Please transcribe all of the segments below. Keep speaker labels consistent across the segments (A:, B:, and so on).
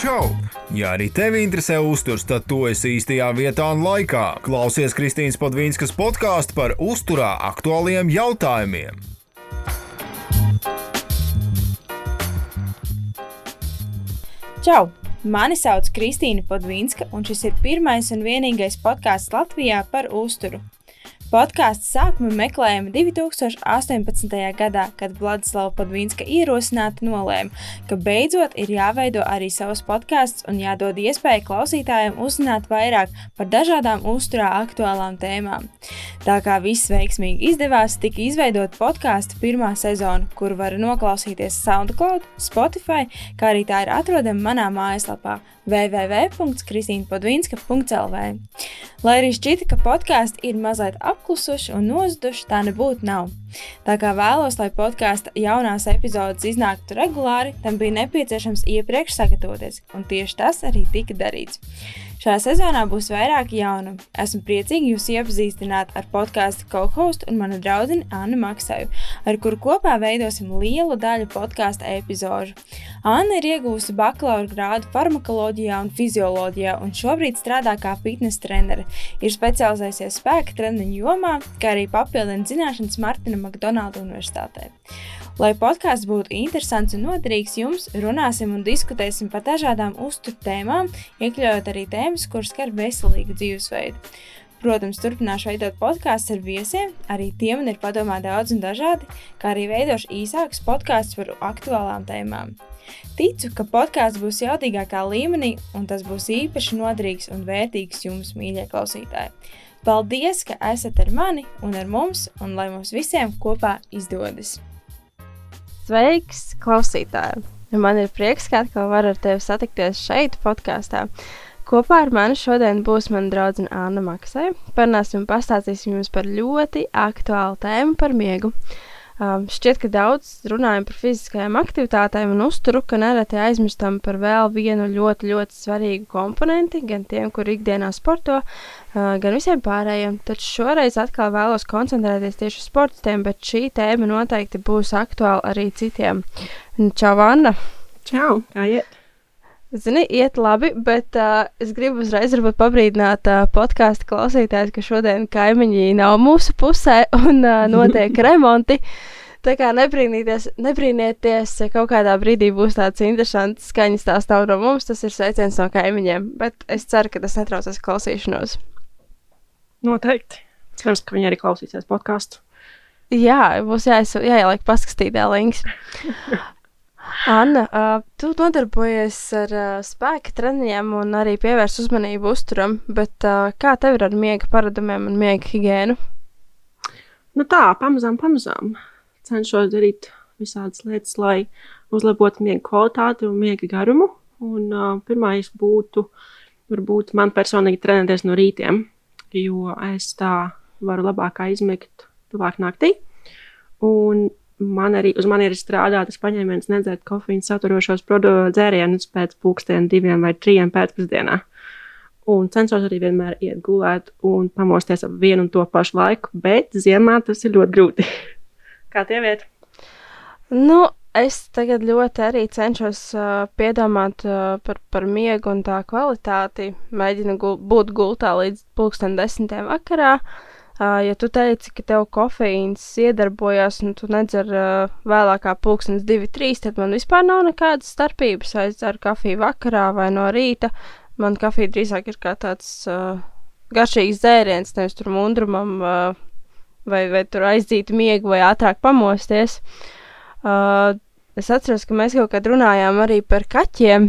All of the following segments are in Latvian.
A: Čau! Ja arī tevi interesē uzturs, tad tu esi īstajā vietā un laikā. Klausies Kristīnas Padvīnskas podkāstu par uzturā aktuāliem jautājumiem.
B: Čau! Mani sauc Kristīna Podvīnska, un šis ir pirmais un vienīgais podkāsts Latvijā par uzturu. Podkāstu sākumu meklējām 2018. gadā, kad Vladislava Padvīnska ierosināta nolēma, ka beidzot ir jāveido arī savs podkāsts un jādod iespēja klausītājiem uzzināt vairāk par dažādām uzturā aktuālām tēmām. Tā kā viss veiksmīgi izdevās, tika izveidot podkāstu pirmā sezona, kuru var noklausīties SoundCloud, Spotify, kā arī tā ir atrodama manā mājaslapā www.kristīnpadvinska.lv. Lai arī šķita, ka podkāsti ir mazliet apklusuši un nozuduši, tā nebūtu nav. Tā kā vēlos, lai podkāsta jaunās epizodes iznāktu regulāri, tam bija nepieciešams iepriekš sagatavoties, un tieši tas arī tika darīts. Šajā sezonā būs vairāki jaunumi. Esmu priecīgi jūs iepazīstināt ar podkāstu co-hostu un manu draugu Annu Maksaju, ar kuru kopā veidosim lielu daļu podkāstu epizodu. Anna ir iegūusi bakalaura grādu farmakoloģijā un fizioloģijā, un šobrīd strādā kā fitnes trenere. Ir specializējusies spēka treniņu jomā, kā arī papildina zināšanas Martina McDonalda Universitātē. Lai podkāsts būtu interesants un noderīgs jums, runāsim un diskutēsim par dažādām uzturu tēmām, iekļaujot arī tēmas, kuras skar veselīgu dzīvesveidu. Protams, turpināšu veidot podkāstus ar viesiem, arī tie man ir padomā daudz un dažādi, kā arī veidošu īsākus podkāstus par aktuālām tēmām. Ticu, ka podkāsts būs jaudīgākā līmenī, un tas būs īpaši noderīgs un vērtīgs jums, mīļie klausītāji. Paldies, ka esat ar mani un ar mums, un lai mums visiem kopā izdodas!
C: Sveiks, klausītāji! Man ir prieks, ka atkal var ar tevi satikties šeit, podkāstā. Kopā ar mani šodien būs mana draudzene Anna Maksai. Parunāsim un pastāstīsim jums par ļoti aktuālu tēmu par miegu. Um, šķiet, ka daudz runājam par fiziskajām aktivitātēm un uzturu, ka nereti aizmirstam par vēl vienu ļoti, ļoti svarīgu komponenti, gan tiem, kur ikdienā sporto, uh, gan visiem pārējiem. Taču šoreiz atkal vēlos koncentrēties tieši uz sportistiem, bet šī tēma noteikti būs aktuāla arī citiem. Čau, Anna!
D: Čau! Kā iet?
C: Zini, iet labi, bet uh, es gribu uzreiz pabrīdināt uh, podkāstu klausītājus, ka šodien kaimiņi nav mūsu pusē un uh, notiek remonti. Tā kā nebrīnieties, ja kaut kādā brīdī būs tāds interesants skaņas tās nav no mums, tas ir sveiciens no kaimiņiem. Bet es ceru, ka tas netraucēs klausīšanos.
D: Noteikti. Cerams, ka viņi arī klausīsies podkāstu.
C: Jā, būs jāieliek paskatītā links. Anna, uh, tu nodarbojies ar uh, spēka treniņiem un arī pievērs uzmanību uzturam, bet uh, kā tev ir ar miega paradumiem un miega higiēnu?
D: Nu tā, pamazām, pamazām cenšos darīt visādas lietas, lai uzlabotu miega kvalitāti un miega garumu. Un, uh, pirmais būtu, varbūt man personīgi trenēties no rītiem, jo es tā varu labāk aizmigt tuvāk naktī. Un man arī uz mani ir strādāts paņēmiens nedzert kofīnu saturošos dzērienus pēc pulksten diviem vai trijiem pēcpusdienā. Un cenšos arī vienmēr iet gulēt un pamosties ap vienu un to pašu laiku, bet ziemā tas ir ļoti grūti. Kā tie iet?
C: Nu, es tagad ļoti arī cenšos uh, piedomāt uh, par, par miegu un tā kvalitāti. Mēģinu gul būt gultā līdz pulksten desmitiem vakarā. Uh, ja tu teici, ka tev kofeīns iedarbojās un tu nedzer uh, vēlāk kā pulkstenis 2-3, tad man vispār nav nekādas starpības. Vai es dzeru kafiju vakarā vai no rīta. Man kafija drīzāk ir kā tāds uh, garšīgs dzēriens, nevis tur mundrumam uh, vai, vai tur aizdīt miegu vai ātrāk pamosties. Uh, es atceros, ka mēs kaut kad runājām arī par kaķiem.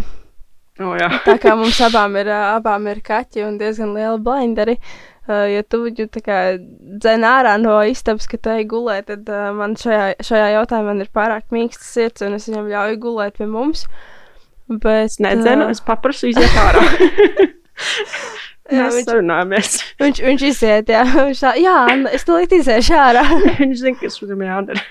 D: Oh, jā.
C: tā kā mums abām ir, abām ir kaķi un diezgan liela blinderi. Uh, ja tu viņu dzen ārā no istabas, ka tu ej gulēt, tad uh, man šajā, šajā jautājumā ir pārāk mīksts sirds, un es viņam ļauju gulēt pie mums. Bet,
D: nedzenu, uh, es paprasu iziet ārā. jā, Mēs viņš, sarunājamies.
C: viņš, viņš iziet, jā. Viņš tā, jā, es tulīt iziešu ārā.
D: viņš zina, kas viņam jādara.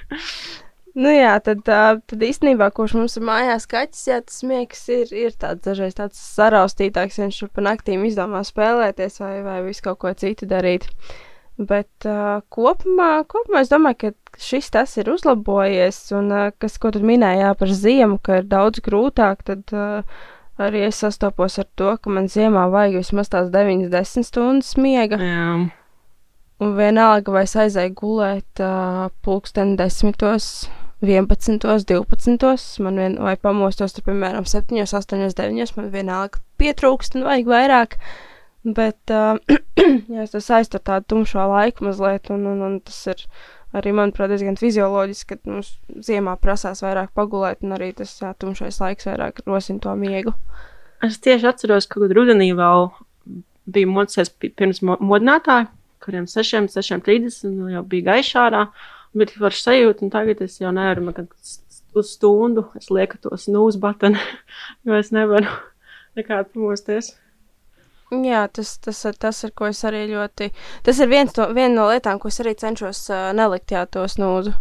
C: Nu jā, tad, uh, tad īstenībā, kurš mums ir mājās kaķis, jā, tas miegs ir, ir tāds dažreiz tāds saraustītāks, viņš tur pa naktīm izdomā spēlēties vai, vai visu kaut ko citu darīt. Bet uh, kopumā, kopumā es domāju, ka šis tas ir uzlabojies, un uh, kas, ko tu minēji par ziemu, ka ir daudz grūtāk, tad uh, arī es sastopos ar to, ka man ziemā vajag vismaz tās 9-10 stundas miega.
D: Jā.
C: Un vienalga, vai es aizēju gulēt uh, pulksten 10, 11, 12, man vien, vai pamostos tur, piemēram, 7, 8, 9, man vienalga pietrūkst un vajag vairāk. Bet, uh, jā, tas aiztur tādu tumšo laiku mazliet, un, un, un tas ir arī, manuprāt, diezgan fizioloģiski, ka mums ziemā prasās vairāk pagulēt, un arī tas jā, tumšais laiks vairāk rosina to miegu.
D: Es tieši atceros, ka rudenī vēl bija mocēs pirms mo modinātāja, kuriem 6, 6.30 nu, jau bija gaišārā, un bija tik forši sajūta, un tagad es jau nevaru, man kad uz stundu es lieku to snooze button, jo es nevaru nekādu pamosties.
C: Jā, tas, tas, ir, tas ir, ko es arī ļoti. Tas ir viens to, viena no lietām, ko es arī cenšos uh, nelikt jā, to snūzu.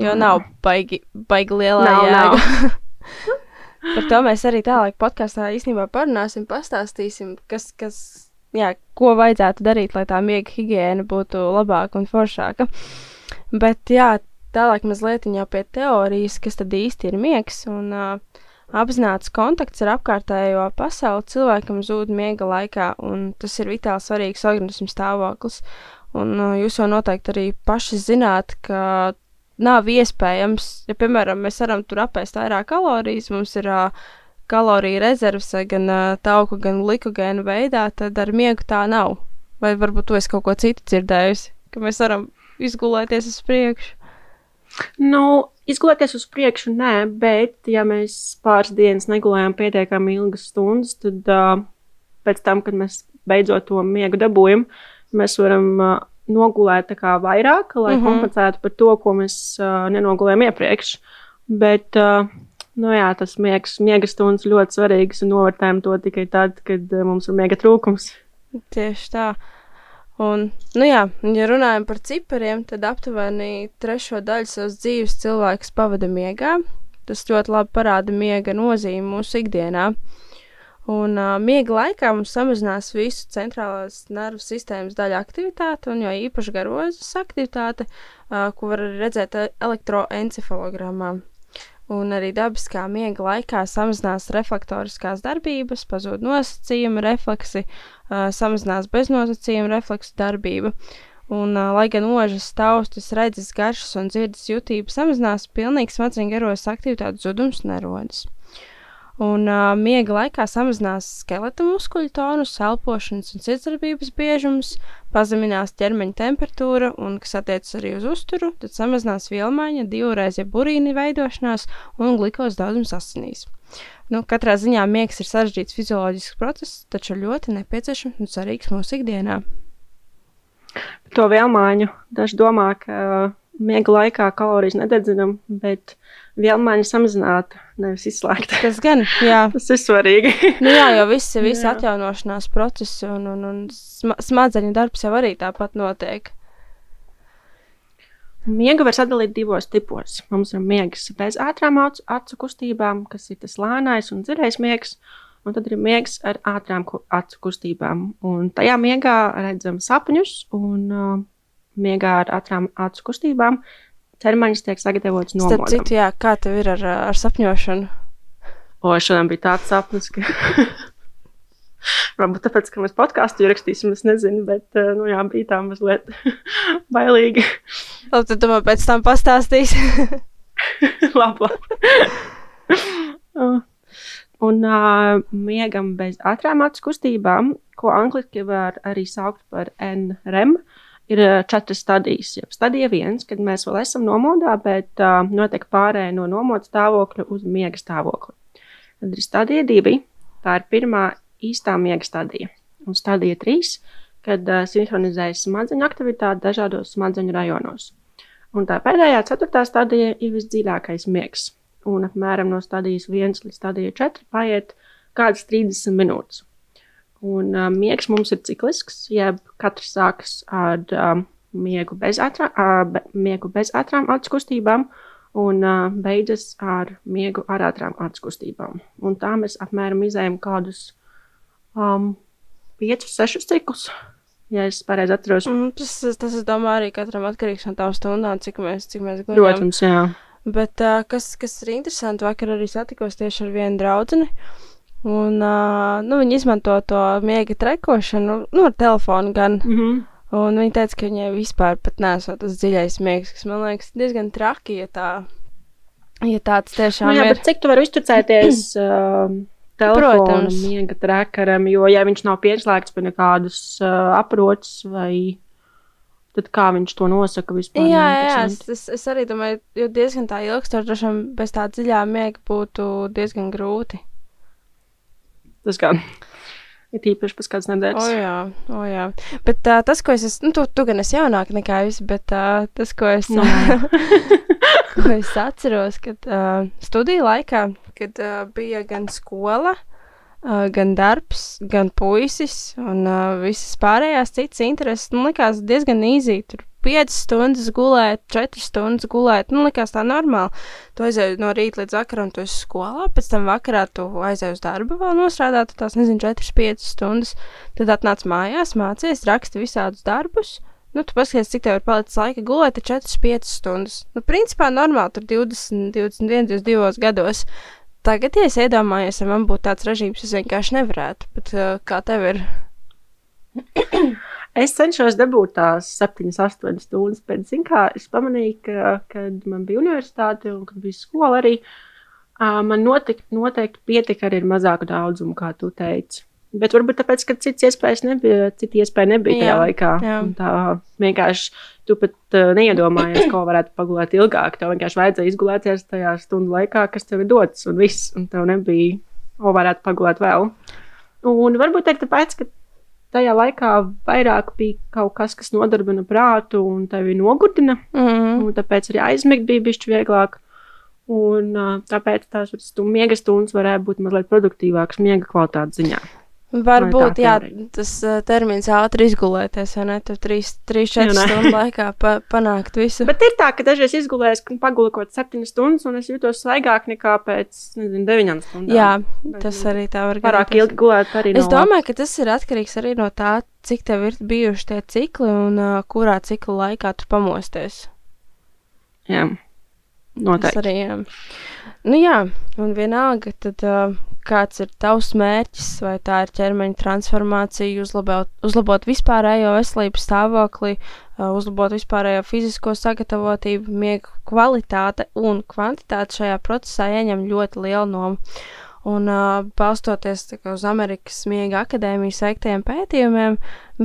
C: Jo nav baigi, baigi lielā
D: Nav,
C: jēga. Par to mēs arī tālāk podkāstā īstenībā parunāsim, pastāstīsim, kas, kas, jā, ko vajadzētu darīt, lai tā miega higiēna būtu labāka un foršāka. Bet jā, tālāk mazliet jau pie teorijas, kas tad īsti ir miegs. Un, uh, Apzināts kontakts ar apkārtējo pasauli cilvēkam zūd miega laikā, un tas ir vitāli svarīgs organismu stāvoklis. Un uh, jūs jau noteikti arī paši zināt, ka nav iespējams, ja, piemēram, mēs varam tur apēst vairāk kalorijas, mums ir uh, kaloriju rezerves gan uh, tauku, gan glikogēnu veidā, tad ar miegu tā nav. Vai varbūt to es kaut ko citu dzirdējusi, ka mēs varam izgulēties uz priekšu.
D: Nu, izgulēties uz priekšu, nē, bet, ja mēs pāris dienas negulējam pietiekami ilgas stundas, tad uh, pēc tam, kad mēs beidzot to miegu dabūjam, mēs varam uh, nogulēt vairāk, lai mm. -hmm. kompensētu par to, ko mēs uh, nenogulējam iepriekš. Bet, uh, nu jā, tas miegs, miega stundas ļoti svarīgas un novērtējam to tikai tad, kad uh, mums ir miega trūkums.
C: Tieši tā. Un, nu jā, ja runājam par cipariem, tad aptuveni trešo daļu savas dzīves cilvēks pavada miegā. Tas ļoti labi parāda miega nozīmi mūsu ikdienā. Un uh, miega laikā mums samazinās visu centrālās nervu sistēmas daļu aktivitāti, un jo īpaši garozas aktivitāte, uh, ko var redzēt e- elektroencefalogrammā. Un arī dabiskā miega laikā samazinās reflektoriskās darbības, pazūd nosacījuma refleksi, uh, samazinās beznosacījuma refleksu darbība. Un, uh, lai gan ožas, taustas, redzes, garšas un dzirdes jutība samazinās, pilnīgi smadzeņu garos aktivitātes zudums nerodas. Un uh, miega laikā samazinās skeleta muskuļu tonus, elpošanas un sirdsdarbības biežums, pazeminās ķermeņa temperatūra, un, kas attiecas arī uz uzturu, tad samazinās vielmaiņa, divreiz ja burīni veidošanās un glukozes daudzums asinīs. Nu, katrā ziņā miegs ir sarežģīts fizioloģisks process, taču ļoti nepieciešams un svarīgs mūsu ikdienā.
D: To vielmaiņu daži domā, ka miega laikā kalorijas nededzinām, bet vielmaiņa samazināta, nevis izslēgta.
C: Tas gan, jā.
D: Tas ir svarīgi.
C: Nu jā, jo viss ir atjaunošanās procesi un, un, un sma smadzeņu darbs jau arī tāpat notiek.
D: Miegu var sadalīt divos tipos. Mums ir miegs bez ātrām acu, kustībām, kas ir tas lēnais un dziļais miegs, un tad ir miegs ar ātrām acu kustībām. Un tajā miegā redzam sapņus, un uh, miegā ar ātrām acu kustībām ķermenis tiek sagatavots
C: Starp
D: nomodam.
C: citu, jā, kā tev ir ar, ar sapņošanu?
D: O, šodien bija tāds sapnis, ka. Varbūt tāpēc, ka mēs podkāstu ierakstīsim, es nezinu, bet uh, nu, jā, bija tā mazliet bailīgi.
C: Labi, tad man pēc tam pastāstīsi.
D: labi, labi. Uh, Un uh, miegam bez ātrām acu kustībām, ko angliski var arī saukt par NREM, ir uh, četras stadijas. Jeb stadija viens, kad mēs vēl esam nomodā, bet uh, notiek pārēja no nomoda stāvokļa uz miega stāvokli. Tad ir stadija divi, tā ir pirmā īstā miega stadija. Un stadija trīs, kad uh, sinhronizējas smadzeņu aktivitāte dažādos smadzeņu rajonos. Un tā pēdējā, ceturtā stadija ir visdziļākais miegs. Un apmēram no stadijas 1 līdz stadijai 4 paiet kādas 30 minūtes. Un uh, miegs mums ir ciklisks, jeb katrs sākas ar um, miegu, bez ātrā, uh, be, miegu bez ātrām acu kustībām un uh, beidzas ar miegu ar ātrām acu kustībām. Un tā mēs apmēram izējām kādus um, 5-6 ciklus. Ja es pareizi atceros,
C: Mm, tas, tas, es domāju, arī katram atkarīgs no tām stundām, cik mēs, cik mēs guļam.
D: protams, jā.
C: Bet uh, kas, kas ir interesanti, vakar arī satikos tieši ar vienu draugu. Un, uh, nu, viņi izmanto to miega trekošanu, nu, ar telefonu gan.
D: Mm -hmm.
C: Un viņa teica, ka viņai vispār pat nesot tas dziļais miegs, kas man liekas diezgan traki, ja, tā, ja tāds tiešām
D: Nu, jā,
C: ir.
D: cik tu vari uzticēties uh, telefona miega trackeram, jo, ja viņš nav pieslēgts pie nekādas uh, aproces vai tad kā viņš to nosaka vispār?
C: Jā, jā, es, es arī domāju, jo diezgan tā ilgstoši, droši vien bez tā dziļā miega būtu diezgan grūti.
D: Tas gan ir īpaši pēc kādas
C: O,
D: nedēļas.
C: jā, o, jā. Bet uh, tas, ko es esmu, nu, tu, tu gan esi jaunāk nekā es, bet uh, tas, ko es,
D: Nu.
C: ko es atceros, kad uh, studiju laikā, kad uh, bija gan skola, uh, gan darbs, gan puisis un uh, visas pārējās citas intereses, man likās diezgan īzī. Tur 5 stundas gulēt, 4 stundas gulēt. Nu, likās tā normāli. Tu aizēji no rīta līdz vakaram, tu esi skolā, pēc tam vakarā tu aizēji uz darbu, vēl nostrādāt, tās nezinu, 4-5 stundas. Tad atnāc mājās, mācies, raksti visādus darbus. Nu, tu paskaties, cik tev ir palicis laika gulēt, ir 4-5 stundas. Nu, principā normāli, tur 20, 21, 22 gados. Tagad, ja es iedomājos, ja man būtu tāds režīms, es vienkārši nevarētu. Bet uh, kā tev ir?
D: Es cenšos dabūt tās 7, 8 stundas, bet, zin kā, es pamanīju, ka, kad man bija universitāte un kad bija skola arī, man noteikti, noteikti pietika arī ar mazāku daudzumu, kā tu teici. Bet varbūt tāpēc, ka cits iespējas nebija, cita iespēja nebija tajā
C: Jā,
D: laikā.
C: jā.
D: Tā vienkārši tu pat neiedomājies, ko varētu pagulēt ilgāk. Tev vienkārši vajadzēja izgulēties tajā stundu laikā, kas tev ir dots, un viss, un tev nebija, o, varētu pagulēt vēl. Un varbūt arī tāpēc, ka tajā laikā vairāk bija kaut kas, kas nodarbina prātu un tevi nogurdina.
C: Mm.
D: Un tāpēc arī aizmigt bija bišķi vieglāk. Un tāpēc tās stu- miega stundas varētu būt mazliet produktīvākas miega kvalitātes ziņā.
C: Varbūt, jā, tas uh, termins ātri izgulēties, vai ne? Tur 3-4
D: Jā, nē.
C: stundu laikā pa, panākt visu.
D: Bet ir tā, ka dažreiz izgulēs, ka pagulu kaut kāds septiņas stundas, un es jūtos svaigāk nekā pēc, nezinu, deviņām stundām.
C: Jā, tas arī tā var
D: Pārāk
C: gadīties.
D: ilgi gulēt arī
C: Es
D: nav
C: domāju, ka tas ir atkarīgs arī no tā, cik tev ir bijuši tie cikli un uh, kurā cikla laikā tu pamosties.
D: Jā,
C: Tas
D: noteikti.
C: arī, jā. Nu jā, un vienalga, tad uh, kāds ir tavs mērķis, vai tā ir ķermeņa transformācija, uzlabot, uzlabot vispārējo veselības stāvokli, uh, uzlabot vispārējo fizisko sagatavotību, miega kvalitāte un kvantitāte šajā procesā ieņem ļoti lielu nomu. Un uh, balstoties kā uz Amerikas Miega akadēmijas veiktajiem pētījumiem,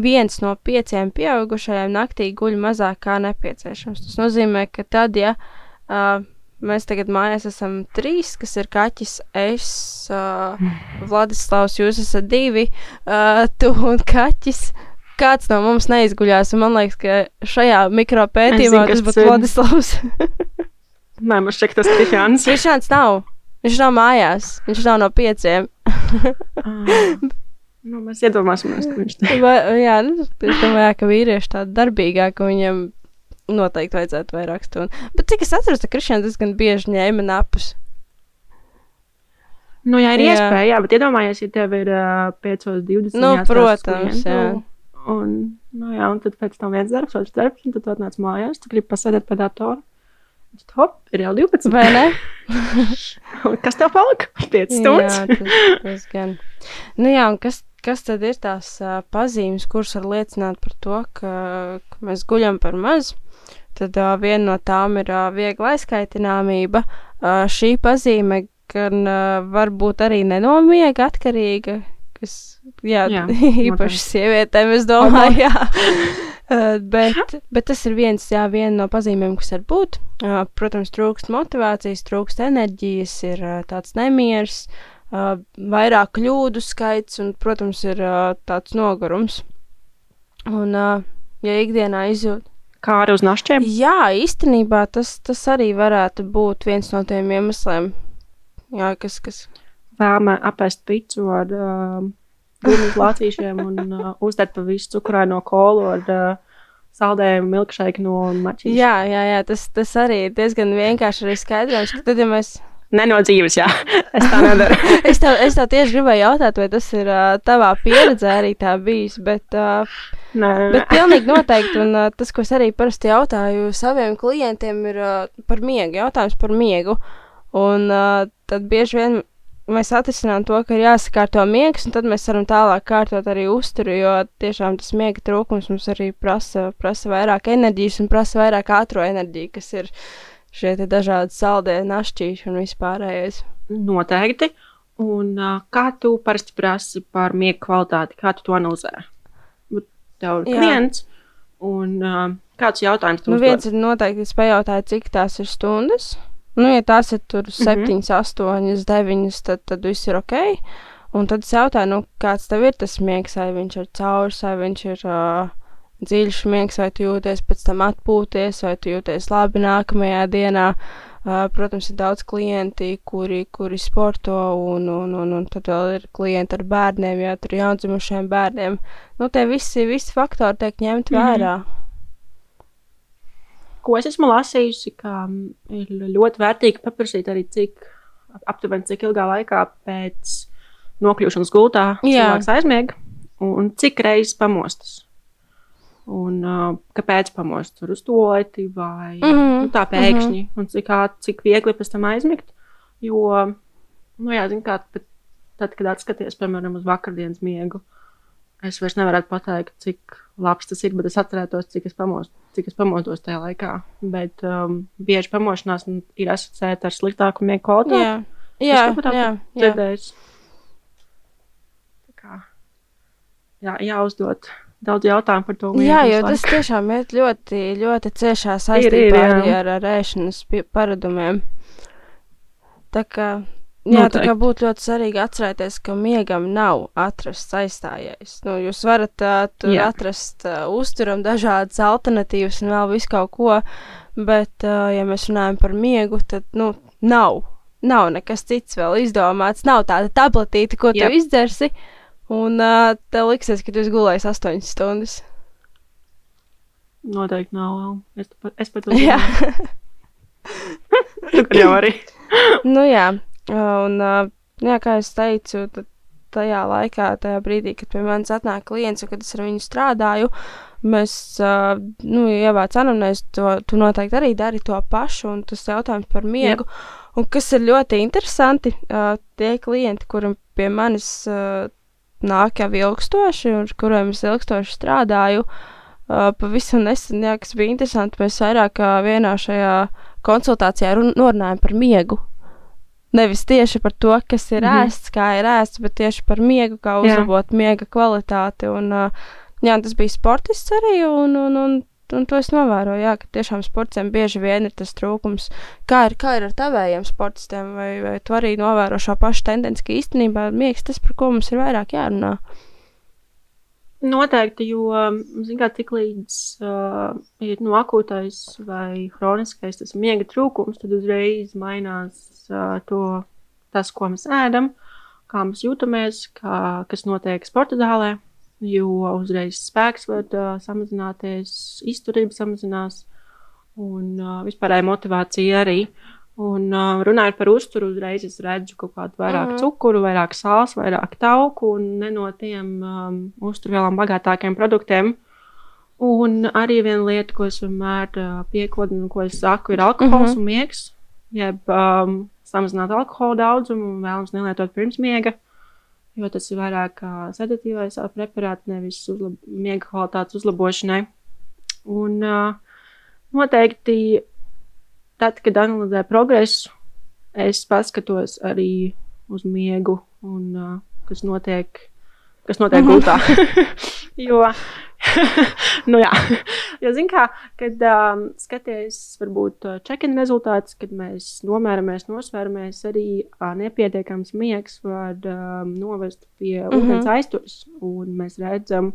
C: viens no pieciem pieaugušajiem naktī guļ mazāk kā nepieciešams. Tas nozīmē, ka tad, ja uh, mēs tagad mājās esam trīs, kas ir kaķis, es, uh, Vladislavs, jūs esat divi, uh, tu un kaķis. Kāds no mums neizguļās, un man liekas, ka šajā mikropētījumā tas būtu
D: ir.
C: Vladislavs.
D: Nē, man šķiet, tas ir Jānis.
C: Krišāns nav. Viņš nav mājās. Viņš nav no pieciem.
D: nu, mēs iedomāsimies, ka viņš te
C: Vai, jā, nu, es domāju, ka vīrieši tādi darbīgāki, viņiem noteikti vajadzētu vairāk stundu. Bet cik es atceros, ka Krišāns diezgan bieži ņēma napus.
D: Nu, jā, ir
C: Jā.
D: iespēja, jā, bet iedomājies, ja tev ir uh, 5,20.
C: Nu, protams, jā.
D: Un, nu, jā, un tad pēc tam viens darbs, otrs darbs, un tad tu atnāc mājās, tu gribi pasēdēt pie datora. Hop, ir jau 12.
C: Vai ne?
D: Kas tev palika? 5 stundas.
C: Jā, tas, tas gan. Nu jā, un kas, kas tad ir tās uh, pazīmes, kuras var liecināt par to, ka, ka mēs guļam par maz? Tad uh, viena no tām ir uh, viegla aizkaitināmība. Uh, šī pazīme gan uh, var būt arī nenomiega atkarīga, kas, jā,
D: Jā,
C: īpaši sievietēm, es domāju, jā. Uh, bet, bet tas ir viens, jā, viena no pazīmēm, kas var būt. Uh, protams, trūkst motivācijas, trūkst enerģijas, ir uh, tāds nemieris, vairāk kļūdu skaits un, protams, ir tāds nogurums. Un, ja ikdienā izjūt,
D: Kā arī uz našķiem?
C: jā, īstenībā tas, tas arī varētu būt viens no tiem iemesliem, jā, kas, kas
D: Vēlme apēst picu ar uh, gumijas lācīšiem un uh, uzdēt pa visu cukurāino kolu ar uh, saldējumu milkšēku no mačīs.
C: Jā, jā, jā tas, tas arī ir diezgan vienkārši arī skaidrojums, ka tad, ja mēs
D: Ne no dzīves, jā. Es tā nedaru.
C: es tev, es tev tieši gribēju jautāt, vai tas ir uh, tavā pieredzē arī tā bijis, bet, uh,
D: Nē, nē,
C: bet pilnīgi noteikti, un uh, tas, ko es arī parasti jautāju saviem klientiem, ir uh, par miegu, jautājums par miegu, un uh, tad bieži vien mēs atrisinām to, ka ir jāsakārto miegs, un tad mēs varam tālāk kārtot arī uzturu, jo tiešām tas miega trūkums mums arī prasa, prasa vairāk enerģijas un prasa vairāk ātro enerģiju, kas ir šie dažādi saldē, našķīši un vispārējais.
D: Noteikti. Un kā tu parasti prasi par miega kvalitāti, kā tu to analizē? Tev ir klients, un uh, kāds jautājums
C: tev nu, viens ir noteikti, es pajautāju, cik tās ir stundas, Nu, ja tās ir tur 7, mm -hmm. 8, 9, tad, tad viss ir ok. Un tad es jautāju, nu, kāds tev ir tas miegs, vai viņš ir caurs, vai viņš ir uh, dziļš miegs, vai tu jūties pēc tam atpūties, vai tu jūties labi nākamajā dienā. Protams, ir daudz klienti, kuri, kuri sporto, un, un, un, un tad vēl ir klienti ar bērniem, ja tur ir jaundzimušiem bērniem. Nu, tie visi, visi faktori tiek ņemti mm -hmm. vērā
D: ko es esmu lasījusi, ka ir ļoti vērtīgi paprasīt arī, cik aptuveni cik ilgā laikā pēc nokļūšanas gultā cilvēks aizmiega un cik reizes pamostas. Un uh, kāpēc pamostas uz toleti vai mm -hmm. nu, tā pēkšņi, mm -hmm. un cik, cik viegli pēc tam aizmigt. Jo, nu jā, zin kā, tad, kad atskaties, piemēram, uz vakardienas miegu, es vairs nevaru pateikt, cik labs tas ir, bet es atcerētos, cik es pamostos cik es pamodos tajā laikā. Bet um, bieži pamošanās ir asociēta ar sliktāku miegu kvalitāti.
C: Jā, jā, jā,
D: dzirdējis. Kā, jā, jāuzdod daudz jautājumu par to.
C: Jā, jo tas tiešām ir ļoti, ļoti ciešā saistībā ir, ir, arī ar, ar ēšanas paradumiem. Tā kā Jā, Noteikti. tā kā būtu ļoti svarīgi atcerēties, ka miegam nav atrasts aizstājējs. Nu, jūs varat uh, tur Jā. atrast uh, uzturam dažādas alternatīvas un vēl visu kaut ko, bet, uh, ja mēs runājam par miegu, tad, nu, nav. Nav nekas cits vēl izdomāts, nav tāda tabletīte, ko tu yep. izdzersi, un uh, tev liksies, ka tu esi gulējis 8 stundas.
D: Noteikti nav vēl. Es, es pat to zinu. tu jau arī.
C: nu jā, Un, jā, kā es teicu, tad tajā laikā, tajā brīdī, kad pie manis atnāk klients, un kad es ar viņu strādāju, mēs, nu, ievāc anamnēs, to, tu noteikti arī dari to pašu, un tas jautājums par miegu. Jā. Un kas ir ļoti interesanti, tie klienti, kuriem pie manis nāk jau ilgstoši, un kuriem es ilgstoši strādāju, uh, pavisam nesen, jā, kas bija interesanti, mēs vairāk vienā šajā konsultācijā runājam par miegu. Nevis tieši par to, kas ir mm -hmm. ēsts, kā ir ēsts, bet tieši par miegu, kā uzlabot jā. miega kvalitāti. Un, uh, jā, tas bija sportists arī, un, un, un, un to es novēroju, jā, ka tiešām sportiem bieži vien ir tas trūkums. Kā ir, kā ir ar tavējiem sportistiem, vai, vai tu arī novēro šo pašu tendenci, ka īstenībā miegs tas, par ko mums ir vairāk jārunā?
D: Noteikti, jo kā, tik līdz uh, ir no akūtais vai hroniskais tas miega trūkums, tad uzreiz mainās uh, to, tas, ko mēs ēdam, kā mēs jūtamies, kā, kas notiek sporta zālē. Jo uzreiz spēks var uh, samazināties, izturība samazinās un uh, vispārēja motivācija arī. Un uh, runājot par uzturu, uzreiz es redzu kaut kādu vairāk mm -hmm. cukuru, vairāk sāls, vairāk tauku un ne no tiem um, uzturvielām bagātākiem produktiem. Un arī viena lieta, ko es vienmēr uh, piekodu un ko es saku, ir alkohols mm -hmm. un miegs. Jeb um, samazināt alkohola daudzumu un vēlams nelietot pirms miega, jo tas ir vairāk kā sedatīvais preparāts, nevis uzlab miega kvalitātes uzlabošanai. Un noteikti tad, kad analizē progresu, es paskatos arī uz miegu un kas notiek, kas notiek mhm. gultā. jo, nu jā, jo zin kā, kad um, skaties varbūt check-in rezultātus, kad mēs nomēramies, nosveramies, arī uh, nepietiekams miegs var um, novest pie mm -hmm. ūdens aizturs, un mēs redzam,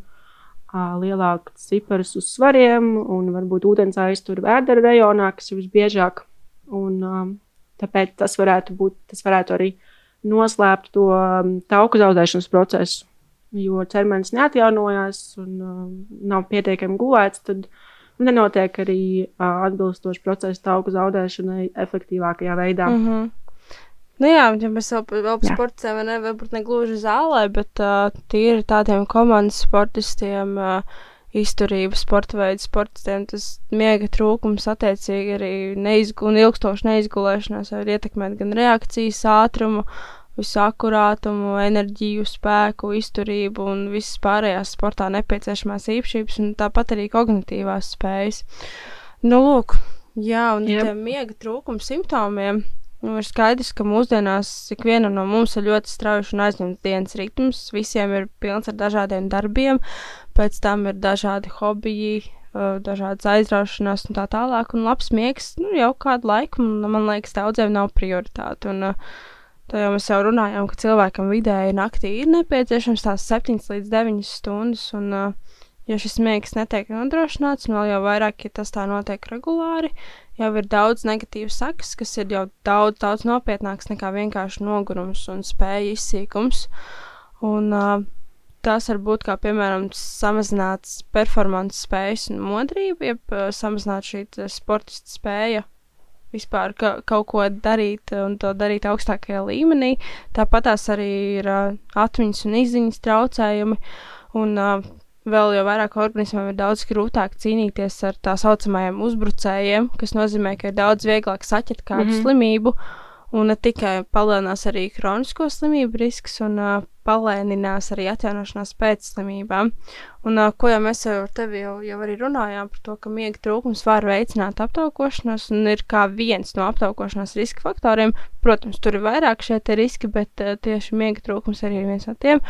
D: lielākus ciparus uz svariem, un varbūt ūdens aiztur vēdera rajonā, kas ir visbiežāk. Un, um, tāpēc tas varētu būt, tas varētu arī noslēpt to um, tauku zaudēšanas procesu. Jo ķermenis neatjaunojās un um, nav pietiekami gulēts, tad nenotiek arī uh, atbilstoši procesa tauku zaudēšanai efektīvākajā veidā. Mm -hmm.
C: Nu jā, ja mēs vēl, par sportiem, ne, varbūt ne gluži zālē, bet uh, tīri tādiem komandas sportistiem, uh, izturību sporta veidu sportistiem, tas miega trūkums attiecīgi arī neizgu, un ilgstoši neizgulēšanās var ietekmēt gan reakcijas ātrumu, visu akurātumu, enerģiju, spēku, izturību un visas pārējās sportā nepieciešamās īpašības, un tāpat arī kognitīvās spējas. Nu, lūk, jā, un tiem miega trūkuma simptomiem. Nu, ir skaidrs, ka mūsdienās ikvienam no mums ir ļoti strauji un aizņemts dienas ritms. Visiem ir pilns ar dažādiem darbiem, pēc tam ir dažādi hobiji, dažādas aizraušanās un tā tālāk. Un labs miegs nu, jau kādu laiku, man, man liekas, daudziem nav prioritāte. Un, uh, Tā jau mēs jau runājām, ka cilvēkam vidēji naktī ir nepieciešams tās 7 līdz 9 stundas. Un, uh, ja šis miegs netiek nodrošināts, un vēl jau vairāk, ja tas tā notiek regulāri, jau ir daudz negatīvas sakas, kas ir jau daudz, daudz nopietnāks nekā vienkārši nogurums un spēja izsīkums. Un, uh, tās var būt kā piemēram samazināts performances spējas un modrība, jeb uh, samazināt šī sportista spēja vispār ka, kaut ko darīt un to darīt augstākajā līmenī. Tāpat tās arī ir uh, atmiņas un izziņas traucējumi. Un, uh, Vēl jau vairāk organismam ir daudz grūtāk cīnīties ar tā saucamajiem uzbrucējiem, kas nozīmē, ka ir daudz vieglāk saķert kādu mm. -hmm. slimību, un ne tikai palielinās arī kronisko slimību risks, un uh, palēninās arī atjaunošanās pēc slimībām. Un, uh, ko jau mēs ar tevi jau, jau arī runājām par to, ka miega trūkums var veicināt aptaukošanos un ir kā viens no aptaukošanās riska faktoriem. Protams, tur ir vairāk šie riski, bet uh, tieši miega trūkums arī ir viens no tiem.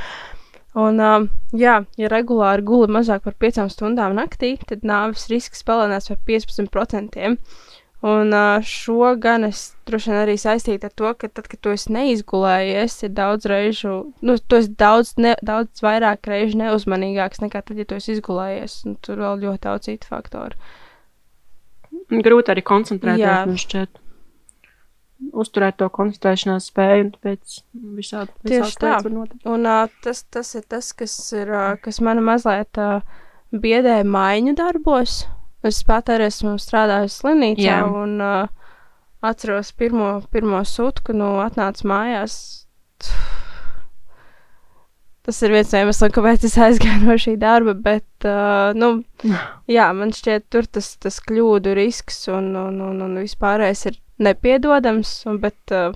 C: Un, uh, jā, ja regulāri guli mazāk par 5 stundām naktī, tad nāves risks palielinās par 15%. Un šo gan es droši vien arī saistītu ar to, ka tad, kad tu esi neizgulējies, ir daudz reižu, nu, tu esi daudz, ne, daudz vairāk reižu neuzmanīgāks nekā tad, ja tu esi izgulējies. Un tur vēl ļoti daudz citu faktoru.
D: Grūti arī koncentrēties.
C: Jā.
D: Man šķiet, uzturēt to koncentrēšanās spēju, un tāpēc visādi
C: Tieši tā. Un uh, tas, tas ir tas, kas, ir, uh, kas man mazliet uh, biedē maiņu darbos. Es pat arī esmu strādājusi slimnīcā
D: Jā.
C: un uh, atceros pirmo, pirmo sūtu, nu, atnācu mājās. Tas ir viens no iemesliem, kāpēc es aizgāju no šī darba, bet, uh, nu, jā, man šķiet, tur tas, tas kļūdu risks un, un, un, un vispārējais ir nepiedodams, un, bet uh,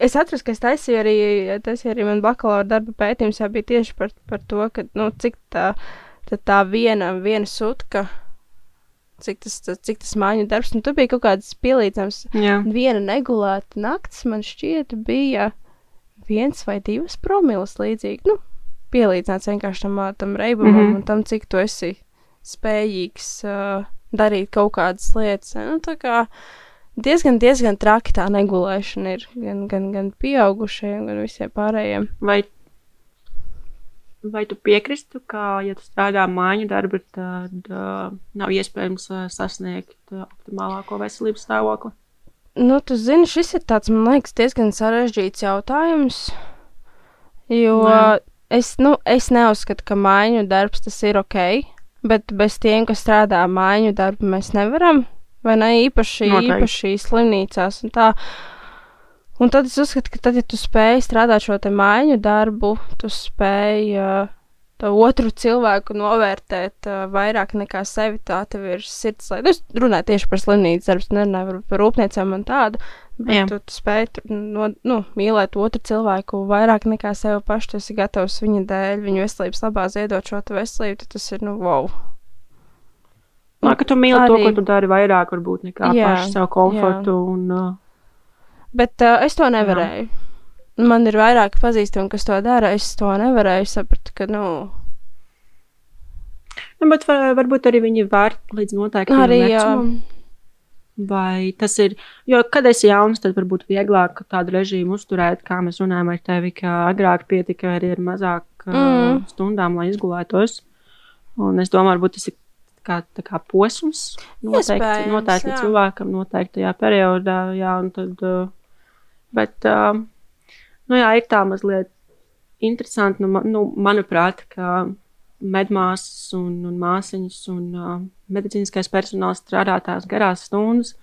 C: Es atceros, ka es taisīju arī, taisīju arī manu bakalaura darba pētījums, jau bija tieši par, par to, ka, nu, cik tā, tā, tā viena, viena sutka, cik tas, cik tas mājiņu darbs, nu, tur bija kaut kāds pielīdzams.
D: Jā.
C: Viena negulēta naktis, man šķiet, bija viens vai divas promilas līdzīgi, nu, pielīdzināts vienkārši tam, tam reibumam mm. -hmm. un tam, cik tu esi spējīgs uh, darīt kaut kādas lietas. Nu, tā kā diezgan, diezgan traki tā negulēšana ir gan, gan, gan pieaugušajiem, gan visiem pārējiem.
D: Vai, vai tu piekristu, ka, ja tu strādā māju darbu, tad uh, nav iespējams uh, sasniegt uh, optimālāko veselības stāvokli?
C: Nu, tu zini, šis ir tāds, man liekas, diezgan sarežģīts jautājums. Jo
D: Jā.
C: es, nu, es neuzskatu, ka mājiņu darbs tas ir ok, bet bez tiem, kas strādā mājiņu darbu, mēs nevaram. Vai ne īpaši,
D: Noteikti.
C: īpaši slimnīcās un tā. Un tad es uzskatu, ka tad, ja tu spēj strādāt šo te mājiņu darbu, tu spēj uh, to otru cilvēku novērtēt uh, vairāk nekā sevi. Tā tev ir sirds lieta. Es runāju tieši par slimnīcas darbu, nerunāju par, rūpniecēm un tādu. Bet
D: Jā.
C: tu, tu spēj no, nu, mīlēt otru cilvēku vairāk nekā sevi pašu. Tu esi gatavs viņa dēļ, viņa veselības labā ziedot šo veselību. Tas ir, nu, wow.
D: Nā, ka tu mīli to,
C: Arī-
D: ko tu dari vairāk, varbūt nekā
C: Jā,
D: pašu savu komfortu. Un, uh,
C: Bet uh, es to nevarēju. Man ir vairāk pazīstami, kas to dara. Es to nevarēju saprast, ka, nu,
D: nu, bet var, varbūt arī viņi var līdz noteiktam.
C: Jā,
D: vecumam. Vai tas ir, jo, kad esi jauns, tad varbūt vieglāk tādu režīmu uzturēt, kā mēs runājam ar tevi, ka agrāk pietika arī ar mazāk mm. Stundām, lai izgulētos. Un es domāju, varbūt tas ir kā, kā posms noteikti,
C: Iespējams,
D: noteikti
C: jā.
D: cilvēkam noteiktajā periodā. Jā, un tad, uh, bet, uh, nu jā, ir tā mazliet interesanti, nu, nu, manuprāt, ka medmāsas un, un māsiņas un uh, medicīniskais personāls strādā tās garās stundas.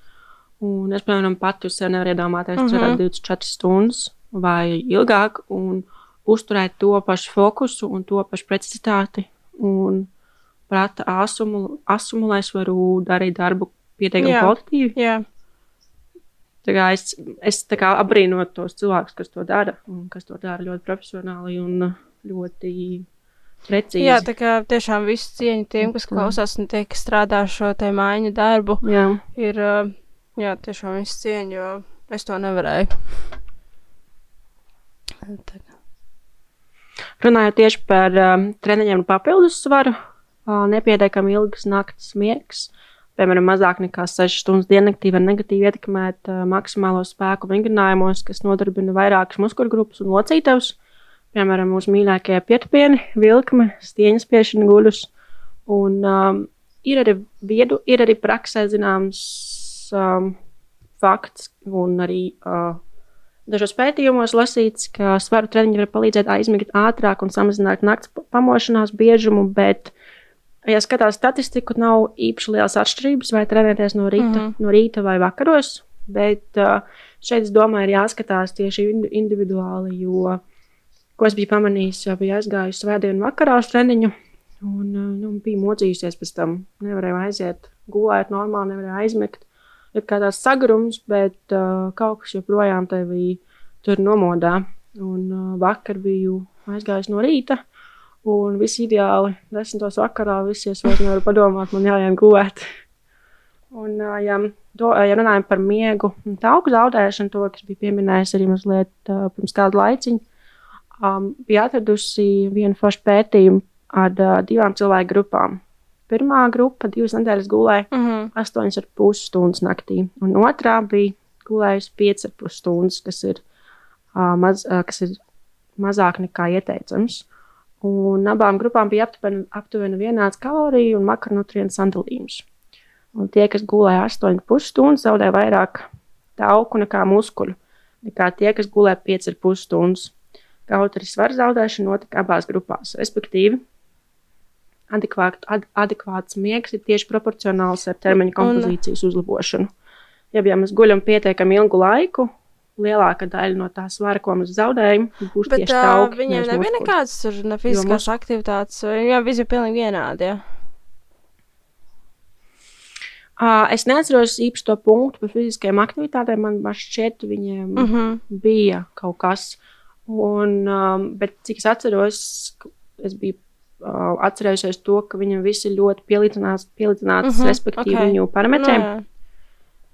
D: Un es, piemēram, pati uz sevi nevaru iedomāties, mm -hmm. 24 stundas vai ilgāk, un uzturēt to pašu fokusu un to pašu precizitāti. Un prāta asumu, asumu lai es varu darīt darbu pietiekami kvalitatīvi. Es es kā abrīnoju tos cilvēkus, kas to dara, un kas to dara ļoti profesionāli un ļoti precīzi.
C: Jā, tā kā tiešām visu cieņu tiem, kas klausās un tie, kas strādā šo te mājiņu darbu,
D: jā.
C: ir, jā, tiešām visu cieņu, jo es to nevarēju. Kā.
D: Runājot tieši par um, treniņiem un papildus svaru, uh, nepietiekami ilgas naktas miegs, piemēram, mazāk nekā 6 stundas diennaktī var negatīvi ietekmēt uh, maksimālo spēku vingrinājumos, kas nodarbina vairākas muskuļgrupas un locītavas. Piemēram, mūsu mīļākie pietupieni, vilkme, stieņa spiešana guļus. Un um, ir arī viedu, ir arī praksē zināms um, fakts un arī uh, Dažos pētījumos lasīts, ka svaru treniņi var palīdzēt aizmigt ātrāk un samazināt naktas pamošanās biežumu, bet, ja skatās statistiku, nav īpaši liels atšķirības, vai trenēties no rīta, mm -hmm. no rīta vai vakaros. Bet uh, šeit, es domāju, ir jāskatās tieši individuāli, jo, ko es biju pamanījis, biju aizgājis svētdienu vakarā uz treniņu, un nu, biju mocījusies pēc tam. Nevarēju aiziet, gulēt normāli, nevarēju aizmigt ir kā tāds sagrums, bet uh, kaut kas joprojām tevi tur nomodā. Un uh, vakar biju aizgājis no rīta, un viss ideāli. Desmitos vakarā visies vairs nevaru padomāt, man jāiet gulēt. Un, uh, ja, do, ja runājam par miegu un tauku zaudēšanu, to, kas bija pieminējis arī mazliet uh, pirms kāda laiciņa, um, bija atradusi vienu foršu pētījumu ar uh, divām cilvēku grupām. Pirmā grupa divas nedēļas gulēja mm -hmm. 8,5 stundas naktī, un otrā bija gulējusi 5,5 stundas, kas ir, uh, maz, uh, kas ir mazāk nekā ieteicams. Un abām grupām bija aptuveni, aptuveni vienāds kaloriju un makronutrientu sadalījums. Un tie, kas gulēja 8,5 stundas, zaudēja vairāk tauku nekā muskuļu, nekā tie, kas gulēja 5,5 stundas. Kaut arī svara zaudēšana notika abās grupās. Respektīvi, adekvāt, ad, adekvāts miegs ir tieši proporcionāls ar ķermeņa kompozīcijas uzlabošanu. Ja, ja mēs guļam pietiekami ilgu laiku, lielākā daļa no tā svara, ko mēs zaudējam, būs Bet, tieši tāda.
C: Viņiem nebija nekādas ne fiziskās mums... aktivitātes, jā, visi ir pilnīgi vienādi. Jā.
D: Uh, es neatceros īpaši to punktu par fiziskajām aktivitātēm. Man šķiet, viņiem uh mhm. -huh. bija kaut kas. Un, um, bet cik es atceros, es biju uh, atcerējušies to, ka viņam viss ir ļoti pielīdzināts, pielīdzināts uh mhm, -huh, respektīvi okay. viņu parametriem. No, nu, jā.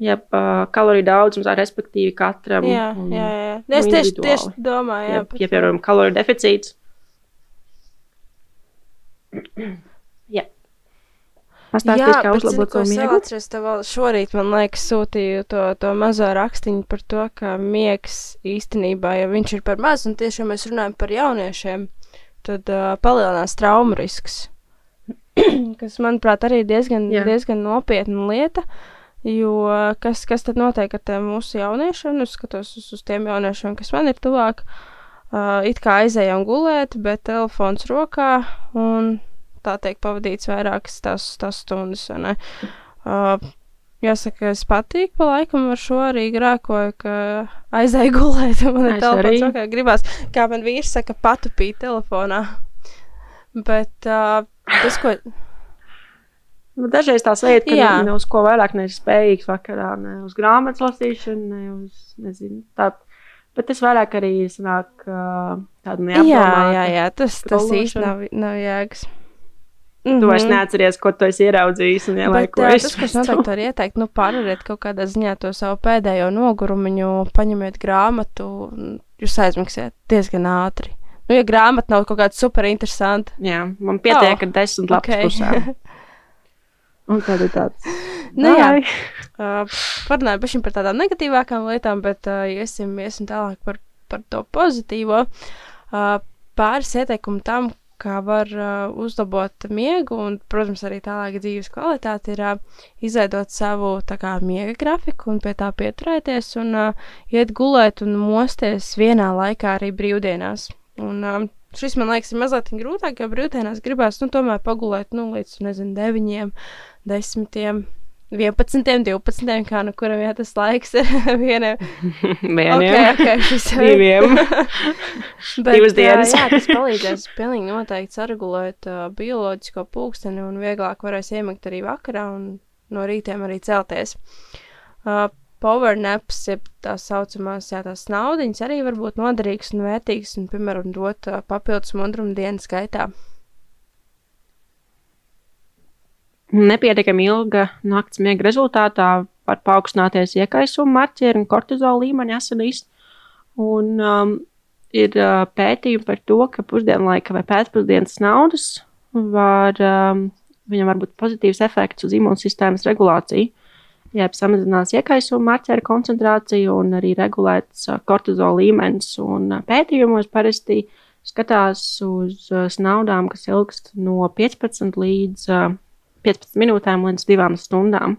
D: Jeb, uh, kaloriju daudzums, respektīvi katram.
C: Jā, un, jā, jā. Nu, es tieši, tieši domāju, jā.
D: Ja, piemēram, kaloriju deficīts. jā.
C: Pastāstīs, kā uzlabot to miegu. Atceros, tev vēl šorīt, man liekas, sūtīju to, to mazo rakstiņu par to, ka miegs īstenībā, ja viņš ir par maz, un tiešām mēs runājam par jauniešiem, tad uh, palielinās traumu risks. kas, manuprāt, arī diezgan, Jā. diezgan nopietna lieta. Jo kas, kas tad notiek ar tiem mūsu jauniešiem? Es skatos uz, uz tiem jauniešiem, kas man ir tuvāk. Uh, it kā aizējām gulēt, bet telefons rokā un tā teikt pavadīts vairākas tās, tās stundas. Uh, Jāsaka, es patīk pa laikam ar šo arī grēkoju, ka aizēju gulēt, un man ir telefons, ok, gribās, kā man vīrs saka, patupīt telefonā. Bet uh, tas, ko...
D: Nu, dažreiz tās lietas, ka ne, ne uz ko vairāk neesmu spējīgs vakarā, ne uz grāmatas lasīšanu, ne uz, nezinu, tā. Bet tas vairāk arī sanāk tādu neapdomātu.
C: Jā, jā, jā, tas, tas īsti nav, nav jēgas.
D: Mm -hmm. Tu vairs mhm. neatceries, ko tu esi ieraudzījis un ielaikojis.
C: Tas, kas noteikti var ieteikt, nu, pārvariet kaut kādā ziņā to savu pēdējo nogurumiņu, paņemiet grāmatu, jūs aizmigsiet diezgan ātri. Nu, ja grāmata nav kaut kāda super interesanta.
D: Jā, man pietiek oh, ar desmit lapas okay. pusēm. un tad ir tāds.
C: Nu, jā, uh, parunājam par tādām negatīvākām lietām, bet uh, iesim, iesim tālāk par, par to pozitīvo. Uh, pāris ieteikumu tam, kā var uh, uzlabot miegu un, protams, arī tālāk dzīves kvalitāti, ir uh, izveidot savu kā, miega grafiku un pie tā pieturēties un uh, iet gulēt un mosties vienā laikā arī brīvdienās. Un, uh, šis man liekas ir mazliet grūtāk, jo brīvdienās gribās nu, tomēr pagulēt nu, līdz, nezinu, deviņiem, desmitiem 11, 12, kā nu kuram jā, tas laiks ir vienam.
D: Vienam.
C: Okay, okay, šis
D: diviem.
C: Bet, Divas dienas. jā, tas palīdzēs pilnīgi noteikti saregulēt uh, bioloģisko pulksteni un vieglāk varēs iemigt arī vakarā un no rītiem arī celties. Uh, power naps, jeb tā saucamās, jā, tās naudiņas arī var būt noderīgas un vērtīgas un, piemēram, dot uh, papildus mundrumu dienas gaitā.
D: Nepietiekami ilga nakts miega rezultātā var paaugstināties iekaisuma marķieri un kortizola līmeņa asinīs. Un um, ir uh, pētījumi par to, ka pusdienlaika vai pēcpusdienas naudas var, um, viņam var būt pozitīvs efekts uz imūnsistēmas regulāciju. Jeb samazinās iekaisuma marķēra koncentrāciju un arī regulēts uh, kortizola līmenis. Un uh, pētījumos parasti skatās uz uh, naudām, kas ilgst no 15 līdz uh, 15 minūtēm līdz 2 stundām.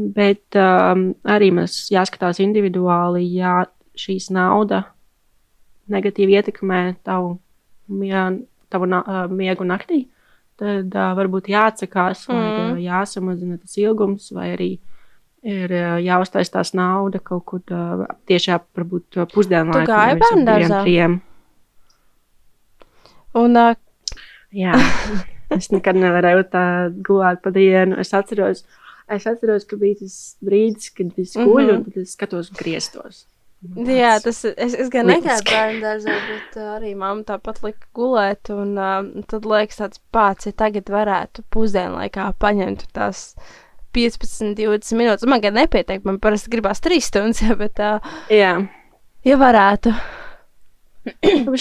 D: Bet um, arī mums jāskatās individuāli, ja šīs nauda negatīvi ietekmē tavu, mie, tavu na, uh, miegu naktī, tad uh, varbūt jāatsakās, vai mm. uh, jāsamazina tas ilgums, vai arī ir uh, jāuztais tās nauda kaut kur uh, tiešā, varbūt pusdienu laikā.
C: Tu gāji bērndārzā? Un, uh...
D: Jā. Es nekad nevarēju tā gulēt pa dienu. Es atceros, es atceros ka bija tas brīdis, kad es guļu mm -hmm. un tad es skatos griestos.
C: Tāds Jā, tas es, es gan negāju bērnu dārzā, bet uh, arī mamma tāpat lika gulēt. Un uh, tad liekas tāds pats, ja tagad varētu pusdienlaikā paņemt tās 15, 20 minūtes. Man gan nepietiek, man parasti gribās 3 stundas, ja, bet uh,
D: Jā.
C: ja varētu.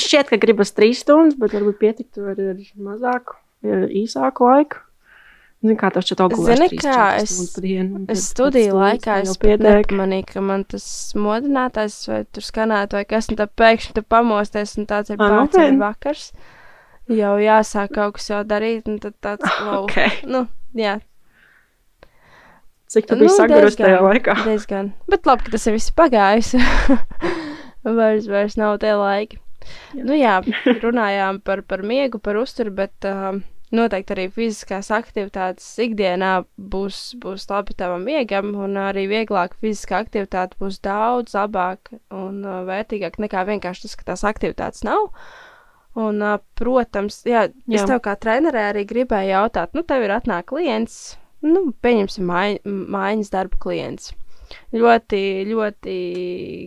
D: Šķiet, ka gribas 3 stundas, bet varbūt pietiktu ar, ar mazāku īsāku laiku. Zini, kā tas šeit augstāk
C: Zini, kā es,
D: dienu,
C: es studiju laikā es nepamanīju, ka man tas modinātājs vai tur skanētu vai kas, un tad pēkšņi tu pamosties un tāds ir okay. vakars. Jau jāsāk kaut kas jau darīt, un tad tāds, wow,
D: okay.
C: nu, jā.
D: Cik tu biji nu, sagurus tajā laikā?
C: Diezgan. Bet labi, ka tas ir viss pagājis. vairs, vairs nav tie laiki. Jā. Nu, jā, runājām par, par miegu, par uzturu, bet uh, noteikti arī fiziskās aktivitātes ikdienā būs, būs labi tavam miegam, un arī vieglāk fiziskā aktivitāte būs daudz labāk un uh, vērtīgāk nekā vienkārši tas, ka tās aktivitātes nav. Un, uh, protams, jā, jā. es tev kā trenerē arī gribēju jautāt, nu, tev ir atnāk klients, nu, pieņemsim, māj, mājas darba klients ļoti, ļoti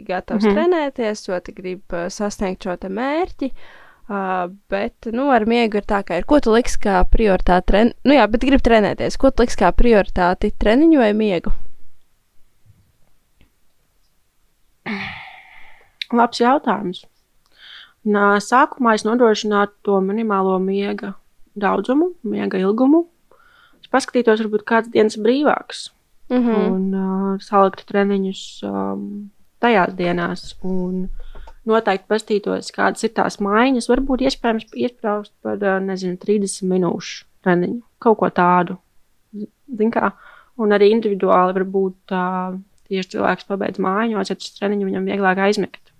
C: gatavs mm -hmm. trenēties, ļoti grib uh, sasniegt šo mērķi. Uh, bet, nu, ar miegu ir tā, ka ir, ko tu liksi kā prioritāti, tren... nu jā, bet grib trenēties, ko tu liksi kā prioritāti treniņu vai miegu?
D: Labs jautājums. Nā, sākumā es nodrošinātu to minimālo miega daudzumu, miega ilgumu. Es paskatītos, varbūt kāds dienas brīvāks mm -hmm. un uh, saliktu treniņus um, tajās dienās. Un noteikti pastītos, kādas ir tās maiņas. Varbūt iespējams iesprāst par nezinu, 30 minūšu treniņu, kaut ko tādu. Zin kā? Un arī individuāli varbūt uh, tieši cilvēks pabeidz mājās, ja tas treniņš viņam vieglāk aizmigt.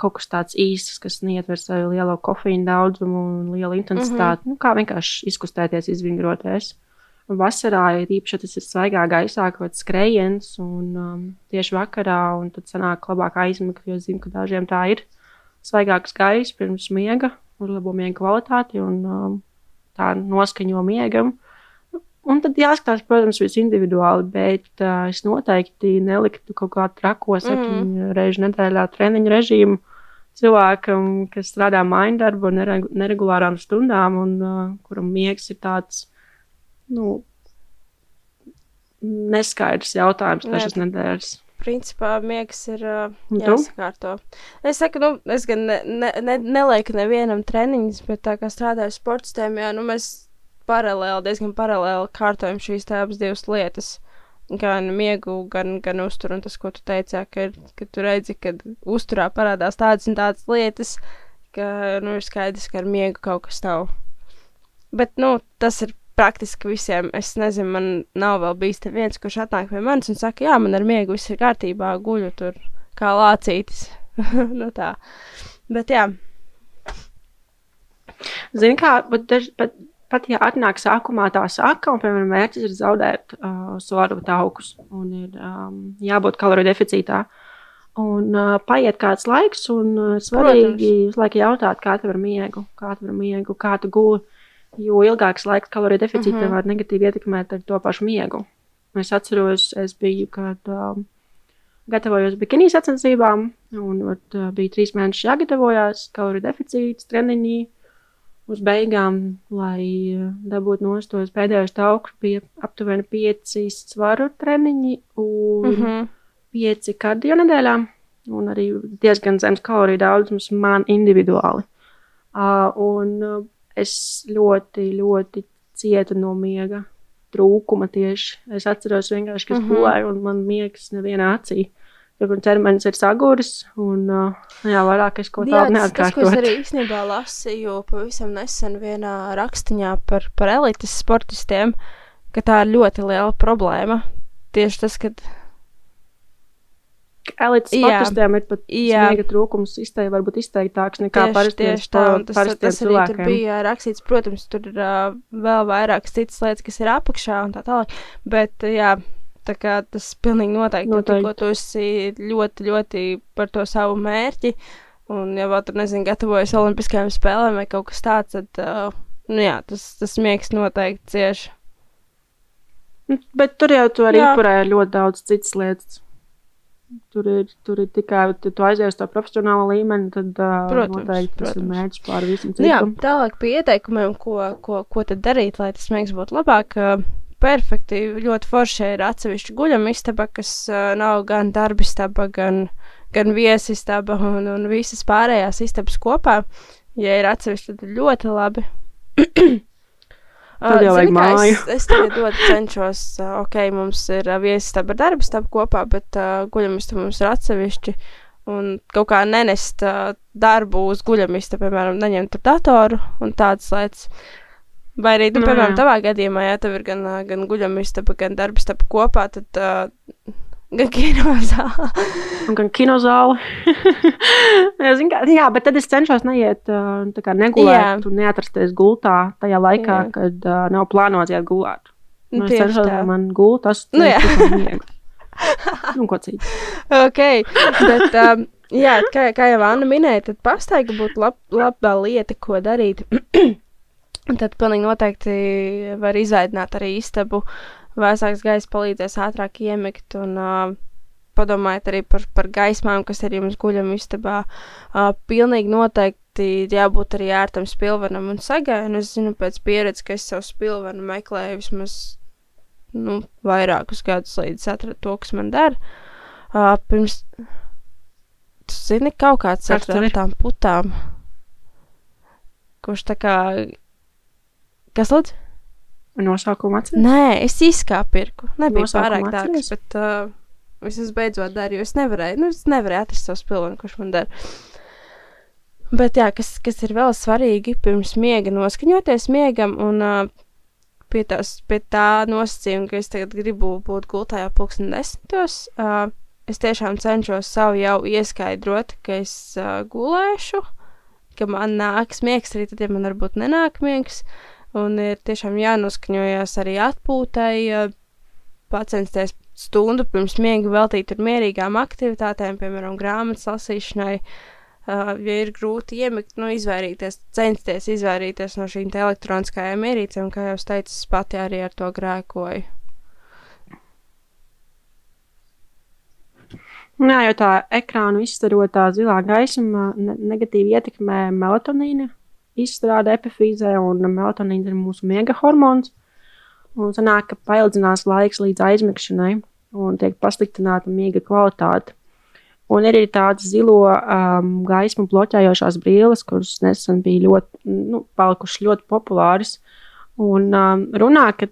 D: Kaut kas tāds īsts, kas neietver sevi lielo kofīnu daudzumu un lielu intensitāti. Mm -hmm. nu, kā vienkārši izkustēties, izvingroties. Vasarā ir īpaši tas ir svaigā gaisā, kaut kāds skrējiens, un um, tieši vakarā, un tad sanāk labāk aizmigt, jo zinu, ka dažiem tā ir svaigāks gaiss pirms miega, uzlabo miega kvalitāti un um, tā noskaņo miegam. Un tad jāskatās, protams, viss individuāli, bet uh, es noteikti neliktu kaut kādu trako septiņu mm. reižu nedēļā treniņu režīmu cilvēkam, kas strādā mājas darbu un neregulārām stundām, un uh, kuram miegs ir tāds nu, neskaidrs jautājums dažas nedēļas.
C: Principā miegs ir uh, jāsakārto. Es saku, nu, es gan ne, ne, ne, nelieku nevienam treniņus, bet tā kā strādāju sporta sistēmā, nu, mēs paralēli, diezgan paralēli kārtojam šīs tā abas divas lietas. Gan miegu, gan, gan uzturu, un tas, ko tu teici, ka, ir, ka tu redzi, ka uzturā parādās tādas un tādas lietas, ka, nu, ir skaidrs, ka ar miegu kaut kas nav. Bet, nu, tas ir praktiski visiem. Es nezinu, man nav vēl bijis viens, kurš atnāk pie manis un saka, jā, man ar miegu viss ir kārtībā, guļu tur kā lācītis. nu tā. Bet jā.
D: Zini, kā, bet, daž, bet pat ja atnāk sākumā tā saka, un, piemēram, mērķis ir zaudēt uh, svaru taukus un ir um, jābūt kaloriju deficītā. Un uh, paiet kāds laiks, un uh, svarīgi visu laiku jautāt, kā tev ir miegu, kā tev ir miegu, kā tu guli. Jo ilgāks laiks kaloriju deficītam mm -hmm. var negatīvi ietekmēt to pašu miegu. Es atceros, es biju, kad um, gatavojos bikini sacensībām, un vat, bija trīs mēneši jāgatavojas, kaloriju deficīts, treniņi. Uz beigām, lai dabūtu nostos pēdējos taukus, bija aptuveni pieci svaru treniņi un mm -hmm. pieci kardio nedēļā, un arī diezgan zems kaloriju daudzums man individuāli. Uh, un uh, es ļoti, ļoti cietu no miega trūkuma tieši. Es atceros vienkārši, ka es mm -hmm. gulēju un man miegs nevienā acī. Kad man ķermenis ir saguris, un jā, vairāk es ko tādu neatkārtoju.
C: Tas, ko es arī īstenībā lasīju pavisam nesen vienā rakstiņā par, par elites sportistiem, ka tā ir ļoti liela problēma. Tieši tas, ka
D: elites sportistiem ir pat sniega trūkums izteikti, varbūt izteiktāks nekā parastiem
C: sportistiem. Tas, tas arī tur bija rakstīts, protams, tur ir uh, vēl vairākas citas lietas, kas ir apakšā un tā tālāk, bet jā, tā kā tas pilnīgi noteikti, noteikti. Nu, tu esi ļoti, ļoti par to savu mērķi, un ja vēl tur, nezinu, gatavojas olimpiskajām spēlēm vai kaut kas tāds, tad, uh, nu jā, tas, tas miegs noteikti cieši.
D: Bet tur jau tu arī upurēji ļoti daudz citas lietas. Tur ir, tur ir tikai, ja tu aizies to profesionālo līmeni, tad uh, protams, noteikti protams. tas ir mērķis pār visam citam.
C: Jā, tālāk pie ieteikumiem, ko, ko, ko tad darīt, lai tas miegs būtu labāk. Uh, perfekti, ļoti forši ir atsevišķa guļama istaba, kas uh, nav gan darba istaba, gan, gan viesistaba un, un visas pārējās istabas kopā. Ja ir atsevišķi, tad ļoti labi.
D: Tad jau vajag māju.
C: Es, es tagad ļoti cenšos, ok, mums ir viesistaba darba staba kopā, bet uh, guļamista mums ir atsevišķi. Un kaut kā nenest uh, darbu uz guļamista, piemēram, neņemt tur datoru un tādas lietas. Vai arī, nu, piemēram, tavā gadījumā, ja tev ir gan, gan guļamistaba, gan darba staba kopā, tad uh, Gan kinozāle.
D: gan kinozāle. kā, jā, bet tad es cenšos neiet, kā, negulēt, un neatrasties gultā tajā laikā, jā. kad uh, nav plānots iet gulēt. Nu, es cenšos, lai man gulēt, tas nu, ir nu, ko citu.
C: ok, bet, um, jā, kā, kā jau Anna minēja, tad pastaiga būtu lab, laba lieta, ko darīt. tad pilnīgi noteikti var izaicināt arī istabu. Uh, vēsāks gaiss palīdzēs ātrāk iemigt un uh, padomājiet arī par, par gaismām, kas ir jums guļam istabā. Uh, pilnīgi noteikti jābūt arī ērtam spilvenam un sagai, un es zinu pēc pieredzes, ka es savu spilvenu meklēju vismaz nu, vairākus gadus, līdz atradu to, kas man der. Uh, pirms, tu zini, kaut kāds ar tām putām, kurš tā kā, kas lūdzu?
D: Nosaukumu atceries?
C: Nē, es izkāpu pirku. Nebija pārāk dārgs, bet uh, es beidzot daru, jo es nevarēju, nu, es nevarēju atrast savu spilvenu, kurš man dara. Bet, jā, kas, kas ir vēl svarīgi, pirms miega noskaņoties miegam un uh, pie, tās, pie tā nosacījuma, ka es tagad gribu būt gultā jau pulksten desmitos, uh, es tiešām cenšos savu jau ieskaidrot, ka es uh, gulēšu, ka man nāks miegs arī tad, ja man varbūt nenāk miegs. Uh, Un ir tiešām jānoskaņojas arī atpūtai, pacensties stundu pirms miega veltīt ar mierīgām aktivitātēm, piemēram, grāmatas lasīšanai. Uh, ja ir grūti iemigt, nu, izvairīties, censties izvairīties no šīm elektroniskajām ierīcēm, kā jau teicu, es pati arī ar to grēkoju.
D: Jā, jo tā ekrāna izstarotā zilā gaisma negatīvi ietekmē melatonīnu izstrāde epifīzē, un melatonīns ir mūsu miega hormons. Un sanāk, ka paildzinās laiks līdz aizmigšanai un tiek pasliktināta miega kvalitāte. Un ir arī tādas zilo um, gaismu bloķējošās brīles, kuras nesen bija ļoti, nu, palikušas ļoti populāras. Un um, runā, ka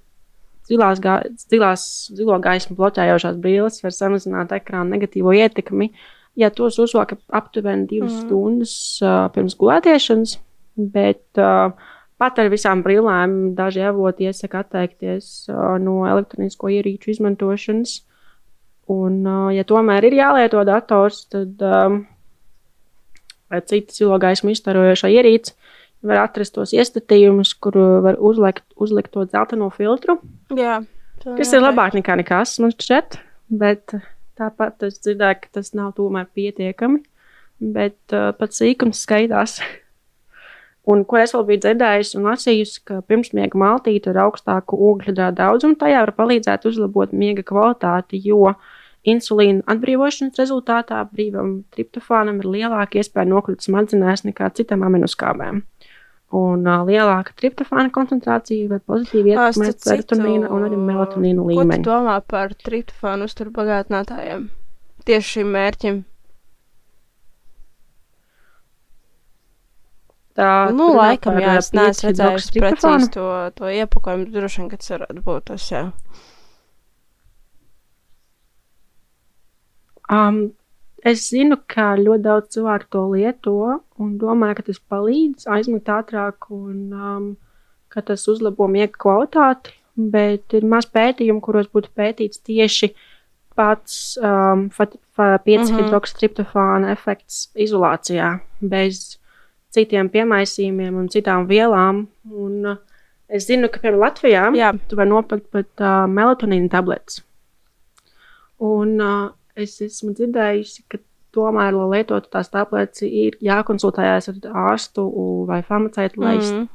D: zilās, ga zilās, zilo gaismu bloķējošās brīles var samazināt ekrāna negatīvo ietekmi, ja tos uzvelk aptuveni divas mm. stundas uh, pirms gulētiešanas. Bet uh, pat ar visām brīvlēm daži avoti iesaka atteikties uh, no elektronisko ierīču izmantošanas. Un, uh, ja tomēr ir jālieto dators, tad um, vai cita zilo gaismu izstarojošā ierīce var atrast tos iestatījumus, kur var uzlikt, uzlikt to dzelteno filtru.
C: Jā,
D: kas ir labāk nekā nekas, man šķiet. Bet tāpat es dzirdēju, ka tas nav tomēr pietiekami. Bet uh, pats sīkums skaitās. Un, ko es vēl biju dzirdējusi un lasījusi, ka pirmsmiega maltīte ar augstāku ugļu daudzumu tajā var palīdzēt uzlabot miega kvalitāti, jo insulīna atbrīvošanas rezultātā brīvam triptofānam ir lielāka iespēja nokļūt smadzenēs nekā citām aminoskābēm. Un uh, lielāka triptofāna koncentrācija var pozitīvi ietekmēt serotonīna un arī melatonīna līmeni.
C: Ko tu domā par triptofānu uzturu bagātinātājiem? Tieši šim mērķim.
D: Tā
C: nu, laikam, jā, es neesmu redzējis precīzi to, to iepakojumu. Droši vien, ka tas varētu būt tas, jā.
D: Um, es zinu, ka ļoti daudz cilvēku to lieto un domāju, ka tas palīdz aizmigt ātrāk un um, ka tas uzlabo miega kvalitāti. Bet ir maz pētījumu, kuros būtu pētīts tieši pats um, 5-hidroksitriptofāna mm -hmm. efekts izolācijā, bez citiem piemaisījumiem un citām vielām. Un, uh, es zinu, ka piemēram Latvijā Jā. tu vari nopirkt pat uh, melatonīna tabletes. Un uh, es esmu dzirdējusi, ka tomēr, lai lietotu tās tabletes, ir jākonsultējās ar ārstu vai farmaceitu, lai mm.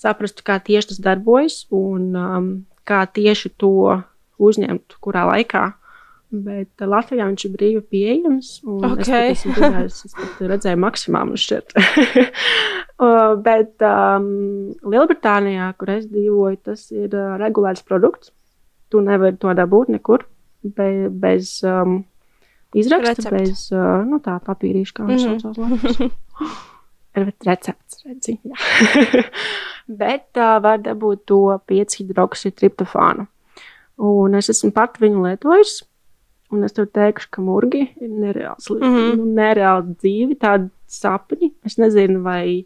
D: saprastu, kā tieši tas darbojas un um, kā tieši to uzņemt, kurā laikā. Bet Latvijā viņš ir brīvi pieejams.
C: Okay.
D: Es, es, es, redzēju, maksimālu šķiet. bet um, Lielbritānijā, kur es dzīvoju, tas ir uh, regulārs produkts. Tu nevari to dabūt nekur be, bez um, izraksta Recept. bez uh, nu, tā papīrīša, kā viņš mm -hmm. saucās. Recepts, redzi. Bet uh, var dabūt to 5 hidroksitriptofānu. Un es esmu pat viņu lietojis. Un es tev teikšu, ka murgi ir nereāls, mm -hmm. nu, nereāli dzīvi, tādi sapņi. Es nezinu, vai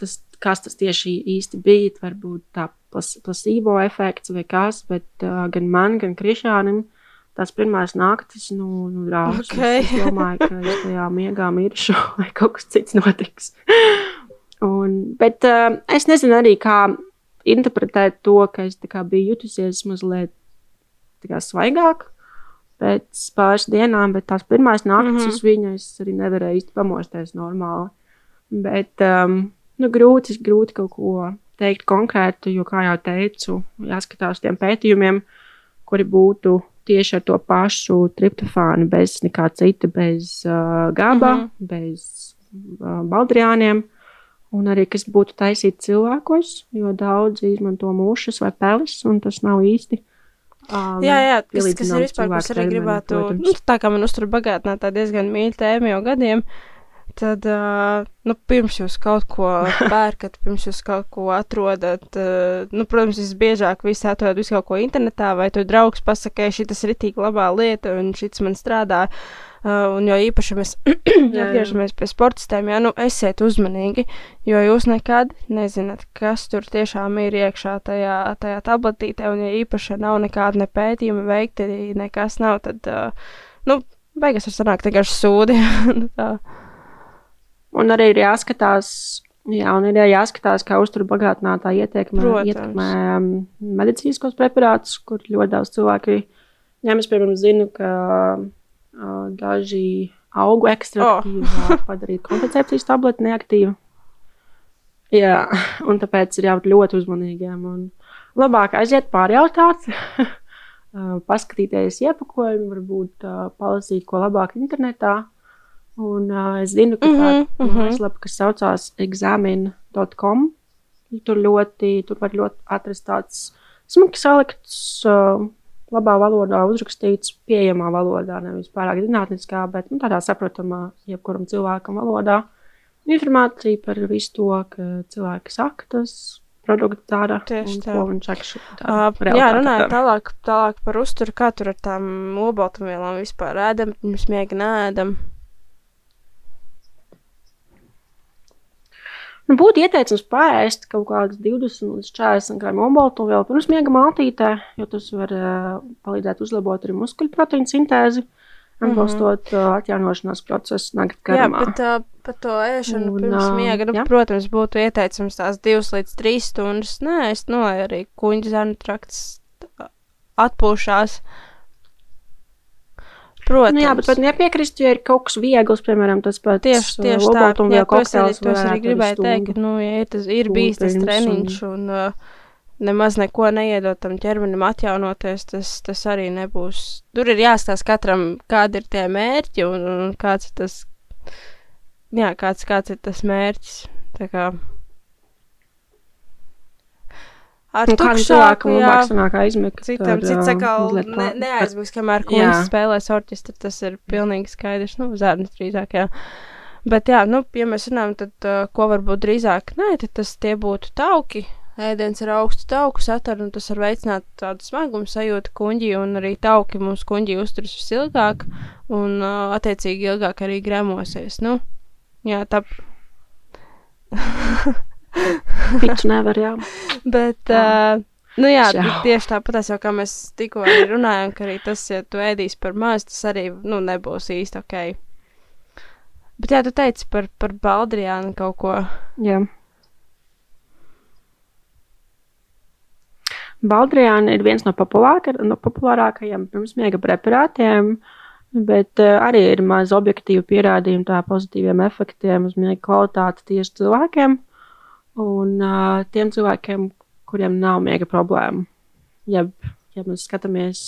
D: tas, kas tas tieši īsti bija. Varbūt tā plas, plasīvo efekts vai kas, bet uh, gan man, gan Krišānam tās pirmās naktis, nu, nu rāvis. Okay. Es, domāju, ka es tajā miegā miršu vai kaut kas cits notiks. Un, bet uh, es nezinu arī, kā interpretēt to, ka es biju jutusies mazliet svaigāk pēc pāris dienām, bet tās pirmās naktis mm -hmm. uz viņu es arī nevarēju īsti pamosties normāli. Bet um, nu, grūti, grūti kaut ko teikt konkrētu, jo, kā jau teicu, jāskatās tiem pētījumiem, kuri būtu tieši ar to pašu triptofānu, bez nekā cita, bez uh, gaba, mm -hmm. bez uh, baldriāniem. Un arī kas būtu taisīts cilvēkos, jo daudzi izmanto mūšas vai peles, un tas nav īsti.
C: Um, jā, jā, tas, kas ir vispār, kas arī gribētu, nu, tā kā man uztur bagātinātā diezgan mīļa tēma jau gadiem, tad, uh, nu, pirms jūs kaut ko pērkat, pirms jūs kaut ko atrodat, uh, nu, protams, visbiežāk visi atrod visu kaut ko internetā, vai tu draugs pasakē, šī tas ir tik labā lieta, un šis man strādā. Uh, un jo īpaši mēs atgriežamies pie sportistiem, jā, nu, esiet uzmanīgi, jo jūs nekad nezināt, kas tur tiešām ir iekšā tajā, tajā tabletītē, un ja īpaši nav nekāda ne pētījuma veikti, nekas nav, tad, uh, nu, beigas var sanākt vienkārši sūdi. Nu.
D: Un arī ir jāskatās, jā, un ir jāskatās, kā uzturu bagātinātā ietekmē, Protams. ietekmē um, medicīniskos preparātus, kur ļoti daudz cilvēku ņem. Es, piemēram, zinu, ka daži augu ekstrakti oh. padarīt kontracepcijas tableti neaktīvu. Jā, un tāpēc ir jābūt ļoti uzmanīgiem. Un labāk aiziet pārjautāt, paskatīties iepakojumu, varbūt uh, palasīt ko labāk internetā. Un uh, es zinu, ka tāda mm -hmm, mājaslapa, kas saucās examine.com, tur ļoti, tur var ļoti atrast tāds smuki salikts, uh, labā valodā uzrakstīts, pieejamā valodā, nevis pārāk zinātniskā, bet nu, tādā saprotamā, jebkuram cilvēkam valodā. Informācija par visu to, ka cilvēki saka, tas produkts dara. Tieši tā. Viņš
C: uh, jā, runājot tālāk, tālāk par uzturu, kā tur ar tām olbaltumvielām vispār ēdam, pirms miega nēdam.
D: Nu, būtu ieteicams pāriest kaut kādas 20 līdz 40 gramu obaltu vēl pirms miega maltītē, jo tas var uh, palīdzēt uzlabot arī muskuļu proteīnu sintēzi, atbalstot mm -hmm. uh, atjaunošanās procesu naktī garumā.
C: Jā, bet uh, par to ēšanu un, pirms miega, nu, jā. protams, būtu ieteicams tās 2 līdz 3 stundas. Nē, es nu, arī kuņģa zarnu trakts atpūšās. Uh,
D: Protams. Nu, jā, bet pat nepiekrist, ja ir kaut kas viegls, piemēram, tas pats
C: tieši, tieši tā, jā, to es arī, arī gribēju teikt, ka, nu, ja tas, ir bijis tas treniņš un, un uh, nemaz neko neiedot tam ķermenim atjaunoties, tas, tas arī nebūs. Tur ir jāstāsta katram, kādi ir tie mērķi un, un kāds ir tas, jā, kāds, kāds ir tas mērķis. Tā kā
D: ar nu, kādam cilvēkam labāk sanāk aizmigt.
C: Citam, cits atkal ne, neaizmirs, kamēr kundze spēlēs orķestri, tas ir pilnīgi skaidrs, nu, zērnis drīzāk, jā. Bet, jā, nu, ja mēs runājam, tad, uh, ko varbūt drīzāk, nē, tad tas tie būtu tauki, ēdiens ar augstu tauku saturu, un tas var veicināt tādu smagumu sajūtu kuģi, un arī tauki mums kuģi uzturas visilgāk, un uh, attiecīgi ilgāk arī gremosies. Nu, jā, tā.
D: Piču nevar, jā.
C: Bet, uh, nu jā, jā. tieši tāpat jau kā mēs tikko runājām, ka arī tas, ja tu ēdīsi par maz, tas arī, nu, nebūs īsti ok. Bet jā, tu teici par, par Baldriānu kaut ko.
D: Jā. Baldriāna ir viens no, no populārākajiem pirmsmiega preparātiem, bet uh, arī ir maz objektīvu pierādījumu tā pozitīviem efektiem uz miega kvalitāti tieši cilvēkiem un uh, tiem cilvēkiem, kuriem nav miega problēmu. Ja, ja mēs skatāmies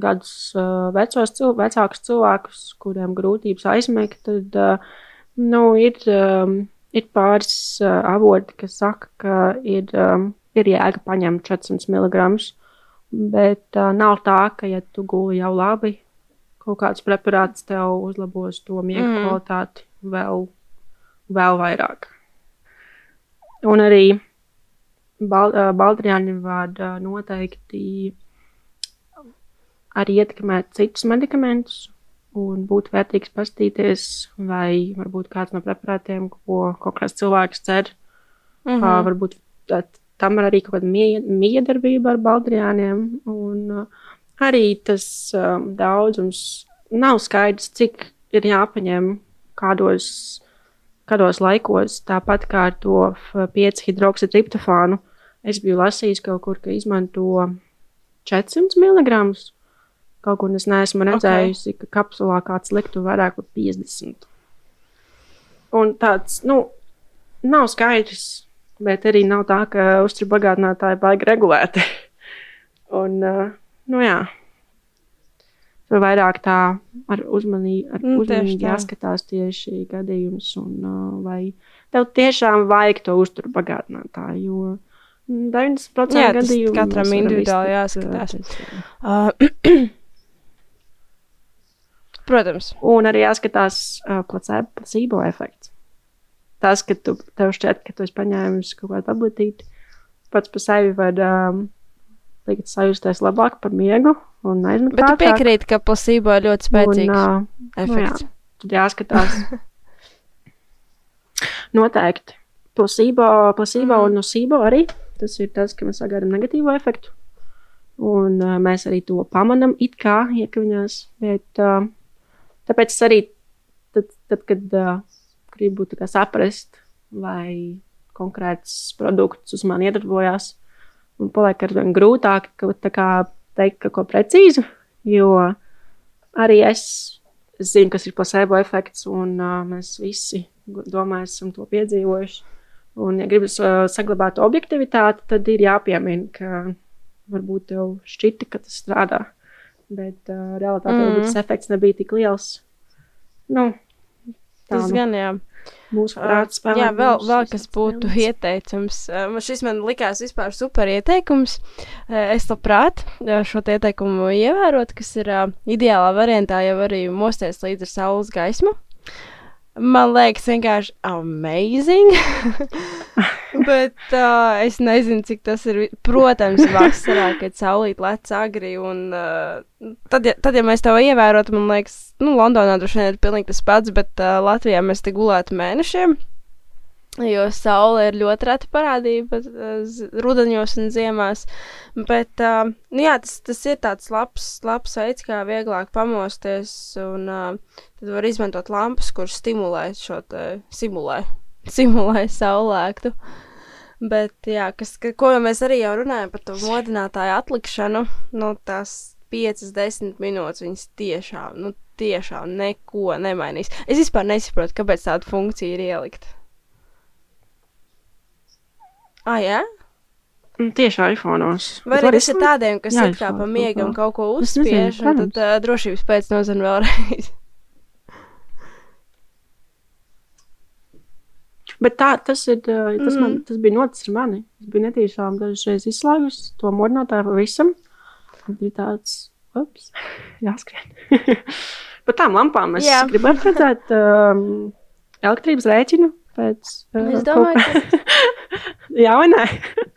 D: gadus uh, vecos, cil vecākus cilvēkus, kuriem grūtības aizmigt, tad uh, nu, ir, um, ir pāris uh, avoti, kas saka, ka ir. Um, ir jēga paņemt 400 mg. Bet uh, nav tā, ka, ja tu guli jau labi, kaut kāds preparāts tev uzlabos to miega mm. kvalitāti vēl, vēl vairāk. Un arī bal, Baldriāni var uh, noteikti arī ietekmēt citus medikamentus. Un būtu vērtīgs paskatīties, vai varbūt kāds no preparātiem, ko kaut kāds cilvēks cer, mm -hmm. uh, varbūt tam ir arī kaut kāda miedarbība ar baldriāniem. Un, uh, arī tas um, daudzums nav skaidrs, cik ir jāpaņem kādos, kādos laikos. Tāpat kā ar to 5 hidroksitriptofānu, es biju lasījis kaut kur, ka izmanto 400 mg. Kaut kur es neesmu redzējusi, okay. ka kapsulā kāds liktu vairāk par 50. Un tāds, nu, nav skaidrs, bet arī nav tā, ka uzturu bagātinātāji baigi regulēti. un, uh, nu jā, tur vairāk tā ar uzmanību, ar mm, uzmanīgi jāskatās tieši gadījums, un uh, vai tev tiešām vajag to uzturu bagātinātāju, jo 90% jā, gadījumu
C: katram individuāli jāskatās. Uh, Protams.
D: Un arī jāskatās uh, placebo efekts tas, ka tu, tev šķiet, ka tu esi paņēmis kaut kādu tabletīti, pats par sevi var um, likt sajusties labāk par miegu.
C: Bet tu piekrīti, ka placebo ir ļoti spēcīgs un, uh, efekts.
D: Nu, jā, tad jāskatās. Noteikti. Placebo, placebo mm. un nocebo arī. Tas ir tas, ka mēs sagaidām negatīvo efektu. Un uh, mēs arī to pamanām, it kā iekļūņās. Bet uh, tāpēc es arī, tad, tad kad uh, gribu saprast, vai konkrēts produkts uz mani iedarbojās. Un paliek ar vien grūtāk kā, teikt kaut ko precīzu, jo arī es, es zinu, kas ir placebo efekts, un uh, mēs visi domājam, esam to piedzīvojuši. Un, ja gribas uh, saglabāt objektivitāti, tad ir jāpiemina, ka varbūt tev šķita, ka tas strādā. Bet uh, realitātē mm. tas efekts nebija tik liels. Nu,
C: tas nu. gan jā.
D: Mūsu prāts spēlē.
C: Jā, vēl, vēl kas būtu spēlēs. ieteicams. Šis man likās vispār super ieteikums. Es labprāt šo ieteikumu ievērot, kas ir ideālā variantā jau arī mosties līdz ar saules gaismu. Man liekas, vienkārši amazing. Bet uh, es nezinu, cik tas ir. Protams, vasarā, kad saulīt lec agri. Un, uh, tad, ja, tad, ja mēs to ievērotu, man liekas, nu, Londonā droši vien ir pilnīgi tas pats, bet uh, Latvijā mēs te gulētu mēnešiem. Jo saule ir ļoti reta parādība uh, rudenos un ziemās. Bet uh, nu, jā, tas, tas ir tāds labs, labs veids, kā vieglāk pamosties. Un uh, tad var izmantot lampas, kuras stimulē šo simulē simulē saulēktu. Bet, jā, kas, ka, ko mēs arī jau runājam par to modinātāju atlikšanu, nu, tās 5-10 minūtes viņas tiešām, nu, tiešām neko nemainīs. Es vispār nesaprotu, kāpēc tāda funkcija ir ielikta. Ah, jā?
D: Nu, Tieši iPhone'os.
C: Vai arī tas ir tādiem, kas
D: Jā,
C: it kā pa miegam
D: kaut
C: ko
D: Es nezinu,
C: uzspiež, un tad uh, drošības pēc nozina vēlreiz.
D: Bet tā, tas, ir, tas, mm. man,
C: Mhm.
D: tas bija noticis ar mani. Es biju netīšām dažreiz izslēgusi to modinātāju pavisam. Un bija tāds, ups, jāskrien. Par tām lampām es
C: Jā.
D: gribētu redzēt um, elektrības rēķinu pēc. Uh,
C: Es domāju,
D: kaut- Jā, vai nē?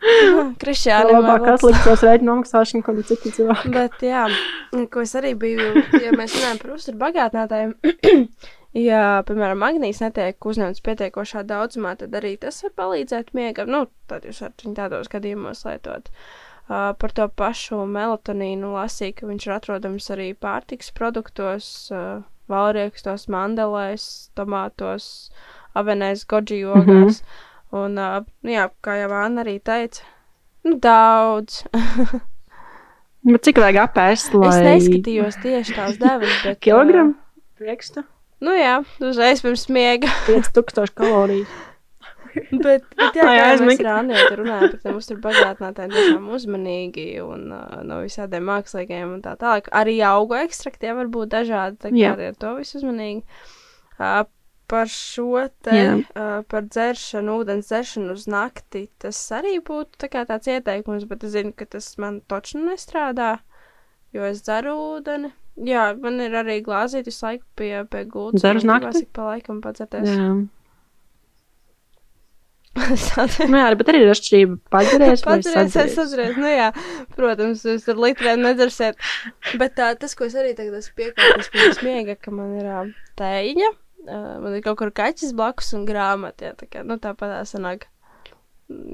C: Krišjāna.
D: Labāk atlikt tos rēķinu nomaksāšanu, ko citu cilvēku.
C: Bet, jā, ko es arī biju, ja mēs runājam par uzturu bagātinātājiem, ja, piemēram, magnīs netiek uzņemts pietiekošā daudzumā, tad arī tas var palīdzēt miegam. Nu, tad jūs varat viņu tādos gadījumos lietot. Uh, par to pašu melatonīnu lasīju, ka viņš ir atrodams arī pārtiks produktos, uh, valriekstos, mandelēs, tomātos, avenēs, goji ogās. Mm -hmm. Un, uh, jā, kā jau Anna arī teica, nu, daudz.
D: Bet cik vajag apēst, lai...
C: Es neskatījos tieši tās devas, bet.
D: Kilogramu?
C: Uh, nu jā, uzreiz pirms miega.
D: 5000 kalorijas.
C: bet, bet jā, jau mēs ar Anētu runājam par tiem uzturbagātinātājiem, tiešām uzmanīgi un uh, no visādiem mākslīgiem un tā tālāk. Arī augu ekstraktiem var būt dažādi, tā kā
D: Jā.
C: ar to visu uzmanīgi. Uh, par šo te,
D: Jā.
C: uh, par dzeršanu, ūdens dzeršanu uz nakti, tas arī būtu tā tāds ieteikums, bet es zinu, ka tas man točnu nestrādā, jo es dzeru ūdeni. Jā, man ir arī glāzīti visu laiku pie, pie gultas.
D: Dzer uz nakti?
C: ik pa laikam padzerties.
D: Jā. Nu jā, bet arī ir atšķirība
C: es
D: sadzeries.
C: atceros, nu jā, protams, jūs tur litriem nedzersiet. Bet tā, tas, ko es arī tagad esmu piekāpis pie smiega, ka man ir ā, tējiņa, ā, man ir kaut kur kaķis blakus un grāmata, jā, tā kā, nu tā patā sanāk.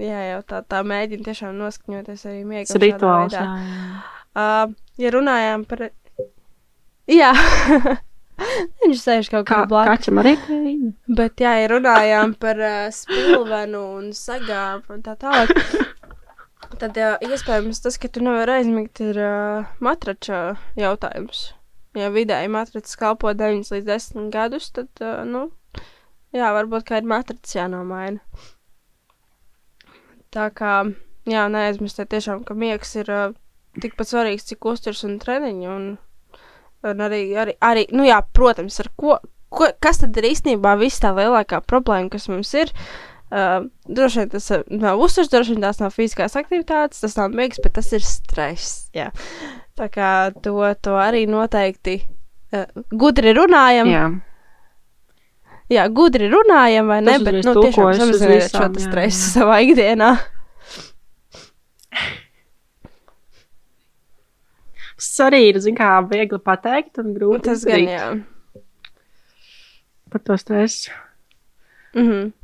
C: Jā, jau tā, tā mēģina tiešām noskaņoties arī miega.
D: Tas rituāls. Jā, jā.
C: Uh, ja runājām par... Jā, viņš sēž kaut kā blakus.
D: kaķam arī tējiņa?
C: Bet, jā, ja runājām par uh, spilvenu un sagām un tā tālāk, tad jā, iespējams tas, ka tu nevari aizmigt, ir uh, matrača jautājums. Ja vidēji matracis kalpo 9 līdz 10 gadus, tad, uh, nu, jā, varbūt kā ir matracis jānomaina. Tā kā, jā, neaizmirstiet tiešām, ka miegs ir uh, tikpat svarīgs, cik uzturs un treniņi. Un, un arī, arī, arī, nu jā, protams, ar ko, ko, kas tad ir īstenībā viss tā lielākā problēma, kas mums ir? Uh, droši vien tas nav uzturs, droši vien tās nav fiziskās aktivitātes, tas nav miegs, bet tas ir stress. Jā. Tā kā to, to arī noteikti uh, gudri runājam.
D: Jā.
C: Jā, gudri runājam, vai ne?
D: Tas
C: Bet, nu, tiešām samaziniet šo stresu savā ikdienā.
D: Tas arī ir, zin kā, viegli pateikt un grūti
C: Tas gan,
D: izdarīt
C: jā.
D: par to stresu.
C: Mhm.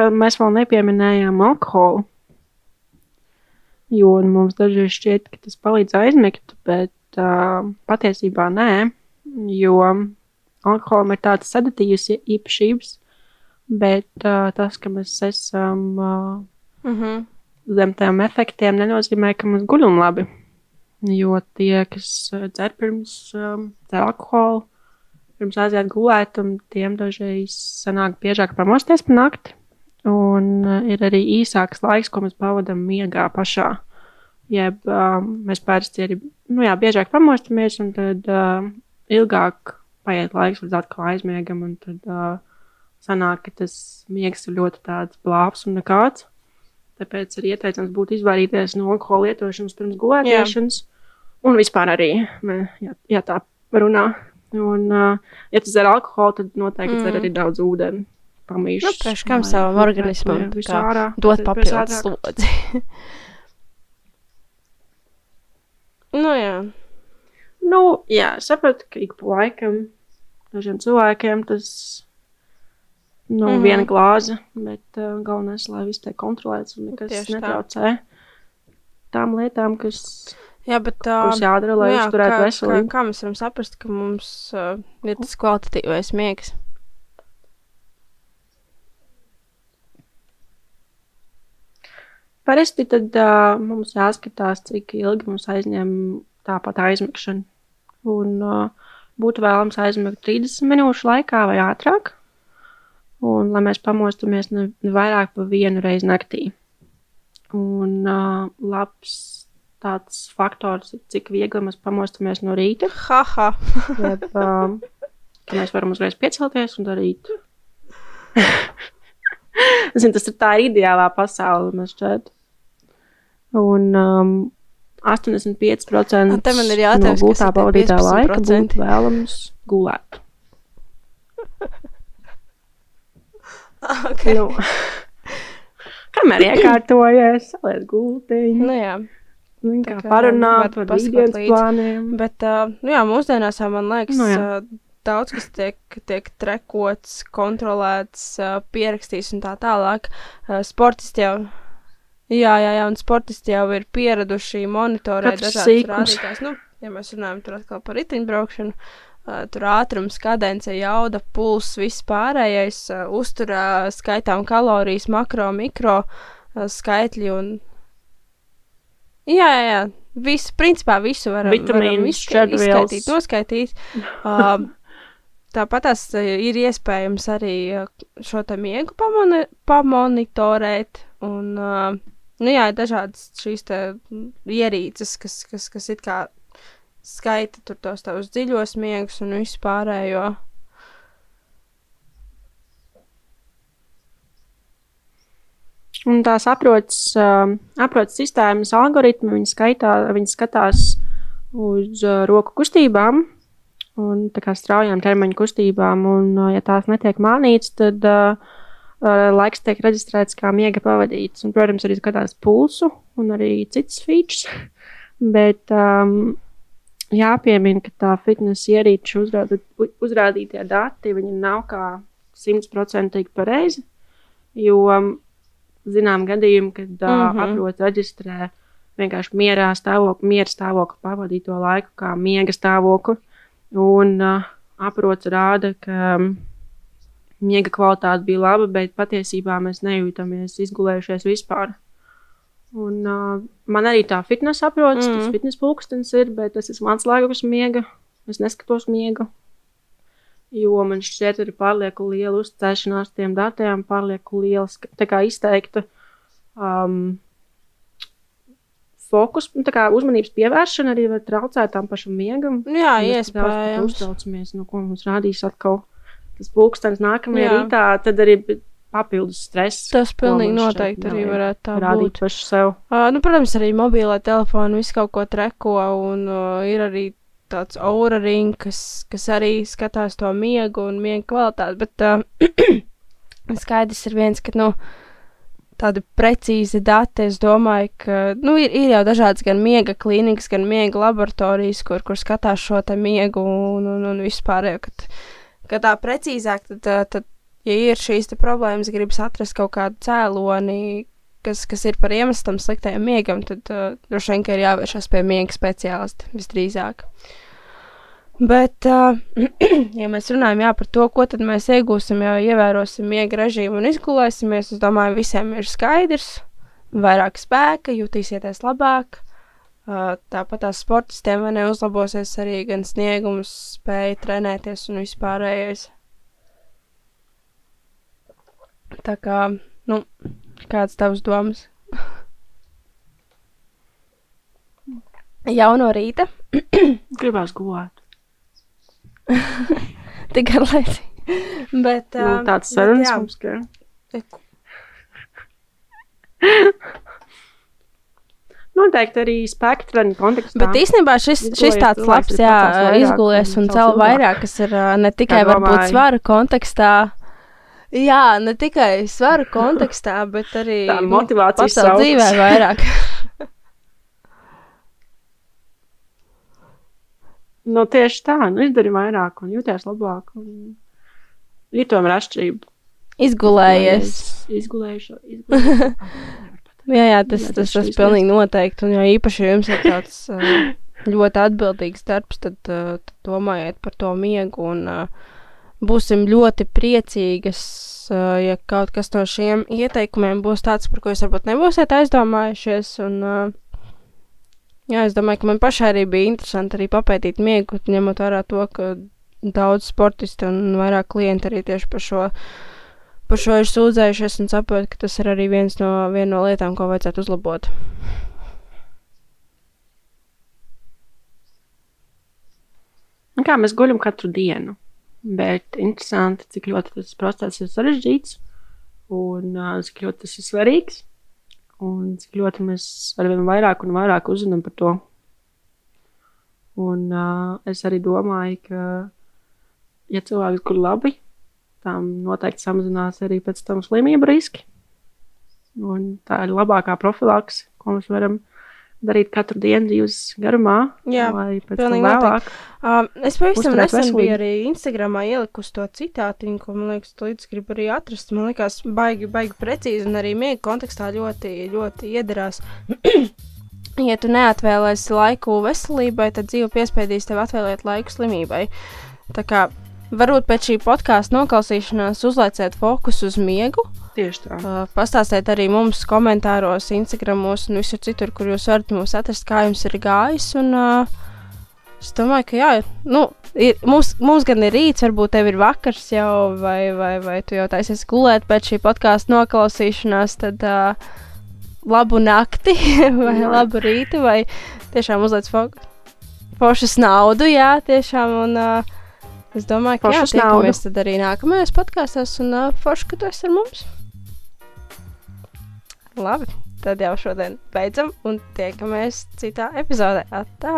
D: Vēl mēs vēl nepieminējām alkoholu. Jo mums dažreiz šķiet, ka tas palīdz aizmigt, bet uh, patiesībā nē. Jo alkoholam ir tādas sedatīvas ie- īpašības, bet uh, tas, ka mēs esam uh,
C: Mhm.
D: zem tiem efektiem, nenozīmē, ka mums guļam labi. Jo tie, kas uh, dzer pirms um, dzer alkoholu, pirms aiziet gulēt, un tiem dažreiz sanāk biežāk pamosties pa nakti. Un uh, ir arī īsāks laiks, ko mēs pavadām miegā pašā. Jeb uh, mēs parasti arī nu, jā, biežāk pamostamies, un tad uh, ilgāk paiet laiks, līdz atkal aizmiegam. Un tad uh, sanāk, ka tas miegs ir ļoti tāds blāvs un nekāds. Tāpēc ir ieteicams būt izvairīties no alkohola lietošanas pirms gulēšanas. Un vispār arī, ja, ja tā runā. Un, uh, ja tu dzer alkoholu, tad noteikti mm. dzer arī daudz ūdeni. Pamīšs.
C: Nu, priekš kam savam organismam tā
D: ārā.
C: Dot papildus slodzi. nu, jā.
D: Nu, jā, es saprotu, ka ik pa laikam dažiem cilvēkiem tas nu, mm. -hmm. viena glāze, bet uh, galvenais, lai viss tiek kontrolēts un nekas
C: Tieši tā.
D: netraucē tām lietām, kas,
C: jā, bet tā.
D: kuras jādara, lai
C: jā,
D: uzturētu
C: kā, kā,
D: veselību.
C: kā mēs varam saprast, ka mums uh, ir tas kvalitatīvais miegs?
D: Parasti tad uh, mums jāskatās, cik ilgi mums aizņem tāpat aizmigšana. Un uh, būtu vēlams aizmigt 30 minūšu laikā vai ātrāk. Un lai mēs pamostamies ne, vairāk par vienu reizi naktī. Un uh, labs tāds faktors, cik viegli mēs pamostamies no rīta.
C: Haha!
D: Jeb, um, ka mēs varam uzreiz piecelties un darīt. Zinu, tas ir tā ideālā pasaule, man šķiet. Un um, 85%
C: Un te man ir jautājums,
D: no gultā pavadītā laika
C: 15%?
D: būtu vēlams gulēt.
C: okay.
D: Nu, kamēr iekārtojies, saliec gultiņu,
C: Nu, jā.
D: nu,
C: tā
D: kā parunāt par
C: līdzi.
D: plāniem.
C: Bet, uh, nu jā, mūsdienās man liekas,
D: Nu
C: nu,
D: jā.
C: uh, daudz kas tiek, tiek trekots, kontrolēts, pierakstīts un tā tālāk. Sportisti jau. Jā, jā, jā, un sportisti jau ir pieraduši monitorēt dažādas rādītājas. Nu, ja mēs runājam tur atkal par riteņbraukšanu, tur ātrums, kadence, jauda, puls, viss pārējais, uzturā skaitām kalorijas, makro, mikro skaitļi un. Jā, jā, jā. Visu, principā visu varam,
D: Vitamīni,
C: varam izska
D: šķērdvielas.
C: izskaidīt, noskaidīt. Uh, Tāpat tās uh, ir iespējams arī uh, šo te miegu pamoni pamonitorēt. Un, uh, nu jā, ir dažādas šīs ierīces, kas, kas, kas it kā skaita tur tos tavus dziļos miegus un visu pārējo.
D: Un tās aprots, uh, aprots sistēmas algoritmi, viņi, skaitā, viņi skatās uz roku kustībām un tā kā straujām ķermeņa kustībām. Un, ja tās netiek mānītas, tad uh, laiks tiek reģistrēts kā miega pavadīts. Un, protams, arī skatās pulsu un arī citas features. Bet um, jāpiemina, ka tā fitnesa ierīču uzrāda, uzrādītie dati nav kā simtprocentīgi pareizi. Jo zinām gadījumi, kad mm. -hmm. aprots reģistrē vienkārši mierā stāvokli, miera stāvokli pavadīto laiku, kā miega stāvokli. Un uh, aprots rāda, ka um, miega kvalitāte bija laba, bet patiesībā mēs nejūtamies izgulējušies vispār. Un, uh, man arī tā fitnesa aprots, mm. tas fitnesa pulkstenis ir, bet es esmu atslēgusi miega. Es neskatos miegu. Jo man šķiet, ir pārlieku liela uzticēšanās tiem datiem, pārlieku liela izteikta um, fokus, nu, tā kā uzmanības pievēršana arī var traucēt tam pašam miegam.
C: Nu, jā, iespējams.
D: Uztraucamies, no ko mums rādīs atkal tas pulkstenis nākamajā
C: Jā.
D: rītā, tad arī papildus stress.
C: Tas pilnīgi
D: mums šeit
C: noteikti arī varētu tā
D: rādīt
C: būt.
D: pašu sev.
C: Uh, nu, protams, arī mobilā telefona visu kaut ko treko, un uh, ir arī tāds aura ring, kas, kas arī skatās to miegu un miega kvalitāti. Bet uh, skaidrs ir viens, ka nu, tādi precīzi dati, es domāju, ka nu, ir, ir jau dažādas gan miega klīnikas, gan miega laboratorijas, kur, kur skatās šo miegu un, un, un vispārējo. Kad, kad tā precīzāk, tad, uh, tad, ja ir šīs problēmas, gribas atrast kaut kādu cēloni, kas, kas ir par iemeslu tam sliktajam miegam, tad uh, droši vien ir jāvēršas pie miega speciālista visdrīzāk. Bet, uh, ja mēs runājam jā, par to, ko tad mēs iegūsim, ja ievērosim miega režīmu un izgulēsimies, es domāju, visiem ir skaidrs. Vairāk spēka, jutīsieties labāk. Uh, tāpat tās sportistiem vai ne uzlabosies arī gan sniegums, spēja trenēties un vispārējais. Tā kā, nu, kāds tavs domas? Jau no rīta,
D: Gribās gulēt.
C: tik garlaicīgi. Bet
D: Nu,
C: uh,
D: tāds sarunas mums, ka noteikti arī spektra kontekstā.
C: Bet īstenībā šis, šis tāds labs, jā, izgulies
D: un ilgāk.
C: vairāk, kas ir ā, ne tikai varbūt svara kontekstā. Jā, ne tikai svara kontekstā, bet arī
D: Tā motivācijas sauklis.
C: dzīvē vairāk.
D: Nu, tieši tā, nu, izdari vairāk un jūties labāk. Un... Ir tomēr atšķirība.
C: Izgulējies.
D: Izgulējušo. izgulējušo.
C: Jā, jā, tas,
D: Jā,
C: tas,
D: tas
C: tas pilnīgi noteikti. Un, ja īpaši jums ir tāds ļoti atbildīgs darbs, tad, tad domājiet par to miegu un būsim ļoti priecīgas, ja kaut kas no šiem ieteikumiem būs tāds, par ko jūs varbūt nebūsiet aizdomājušies. Un, uh, jā, es domāju, ka man pašai arī bija interesanti arī papētīt miegu, ņemot vērā to, ka daudz sportisti un vairāk klienti arī tieši par šo par šo ir sūdzējušies un saprot, ka tas ir arī viens no, viena no lietām, ko vajadzētu uzlabot.
D: Un kā mēs guļam katru dienu. Bet interesanti, cik ļoti tas process ir sarežģīts un cik ļoti tas ir svarīgs. Un cik ļoti mēs arvien vairāk un vairāk uzzinām par to. Un uh, es arī domāju, ka, ja cilvēks guļ labi, tam noteikti samazinās arī pēc tam slimību riski. Un tā ir labākā profilaks, ko mēs varam darīt katru dienu dzīves garumā.
C: Jā,
D: lai pēc tam vēlāk.
C: Um, es pavisam nesen biju arī Instagramā ielikusi to citātiņu, ko man liekas, tu līdz gribi arī atrast. Man liekas, baigi, baigi precīzi un arī miega kontekstā ļoti, ļoti iederās. ja tu neatvēlēsi laiku veselībai, tad dzīve piespiedīs tev atvēlēt laiku slimībai. Tā kā varbūt pēc šī podkāstu noklausīšanās uzlaicēt fokusu uz miegu,
D: Tieši tā.
C: Uh, pastāstiet arī mums komentāros, Instagram, un visur citur, kur jūs varat mūs atrast, kā jums ir gājis. Un, uh, es domāju, ka jā, nu, ir, mums, mums gan ir rīts, varbūt tev ir vakars jau, vai, vai, vai tu jau taisies gulēt pēc šī podkāstu noklausīšanās, tad uh, labu nakti, vai
D: Jā.
C: labu rītu, vai tiešām uzliec fokus. Pošas naudu, jā, tiešām. Un, uh, es domāju, ka jā, tiekamies tad arī nākamajos podkāstos, un uh, forši, ka tu esi ar mums. Labi, tad jau šodien beidzam un tiekamies citā epizodē. Atā!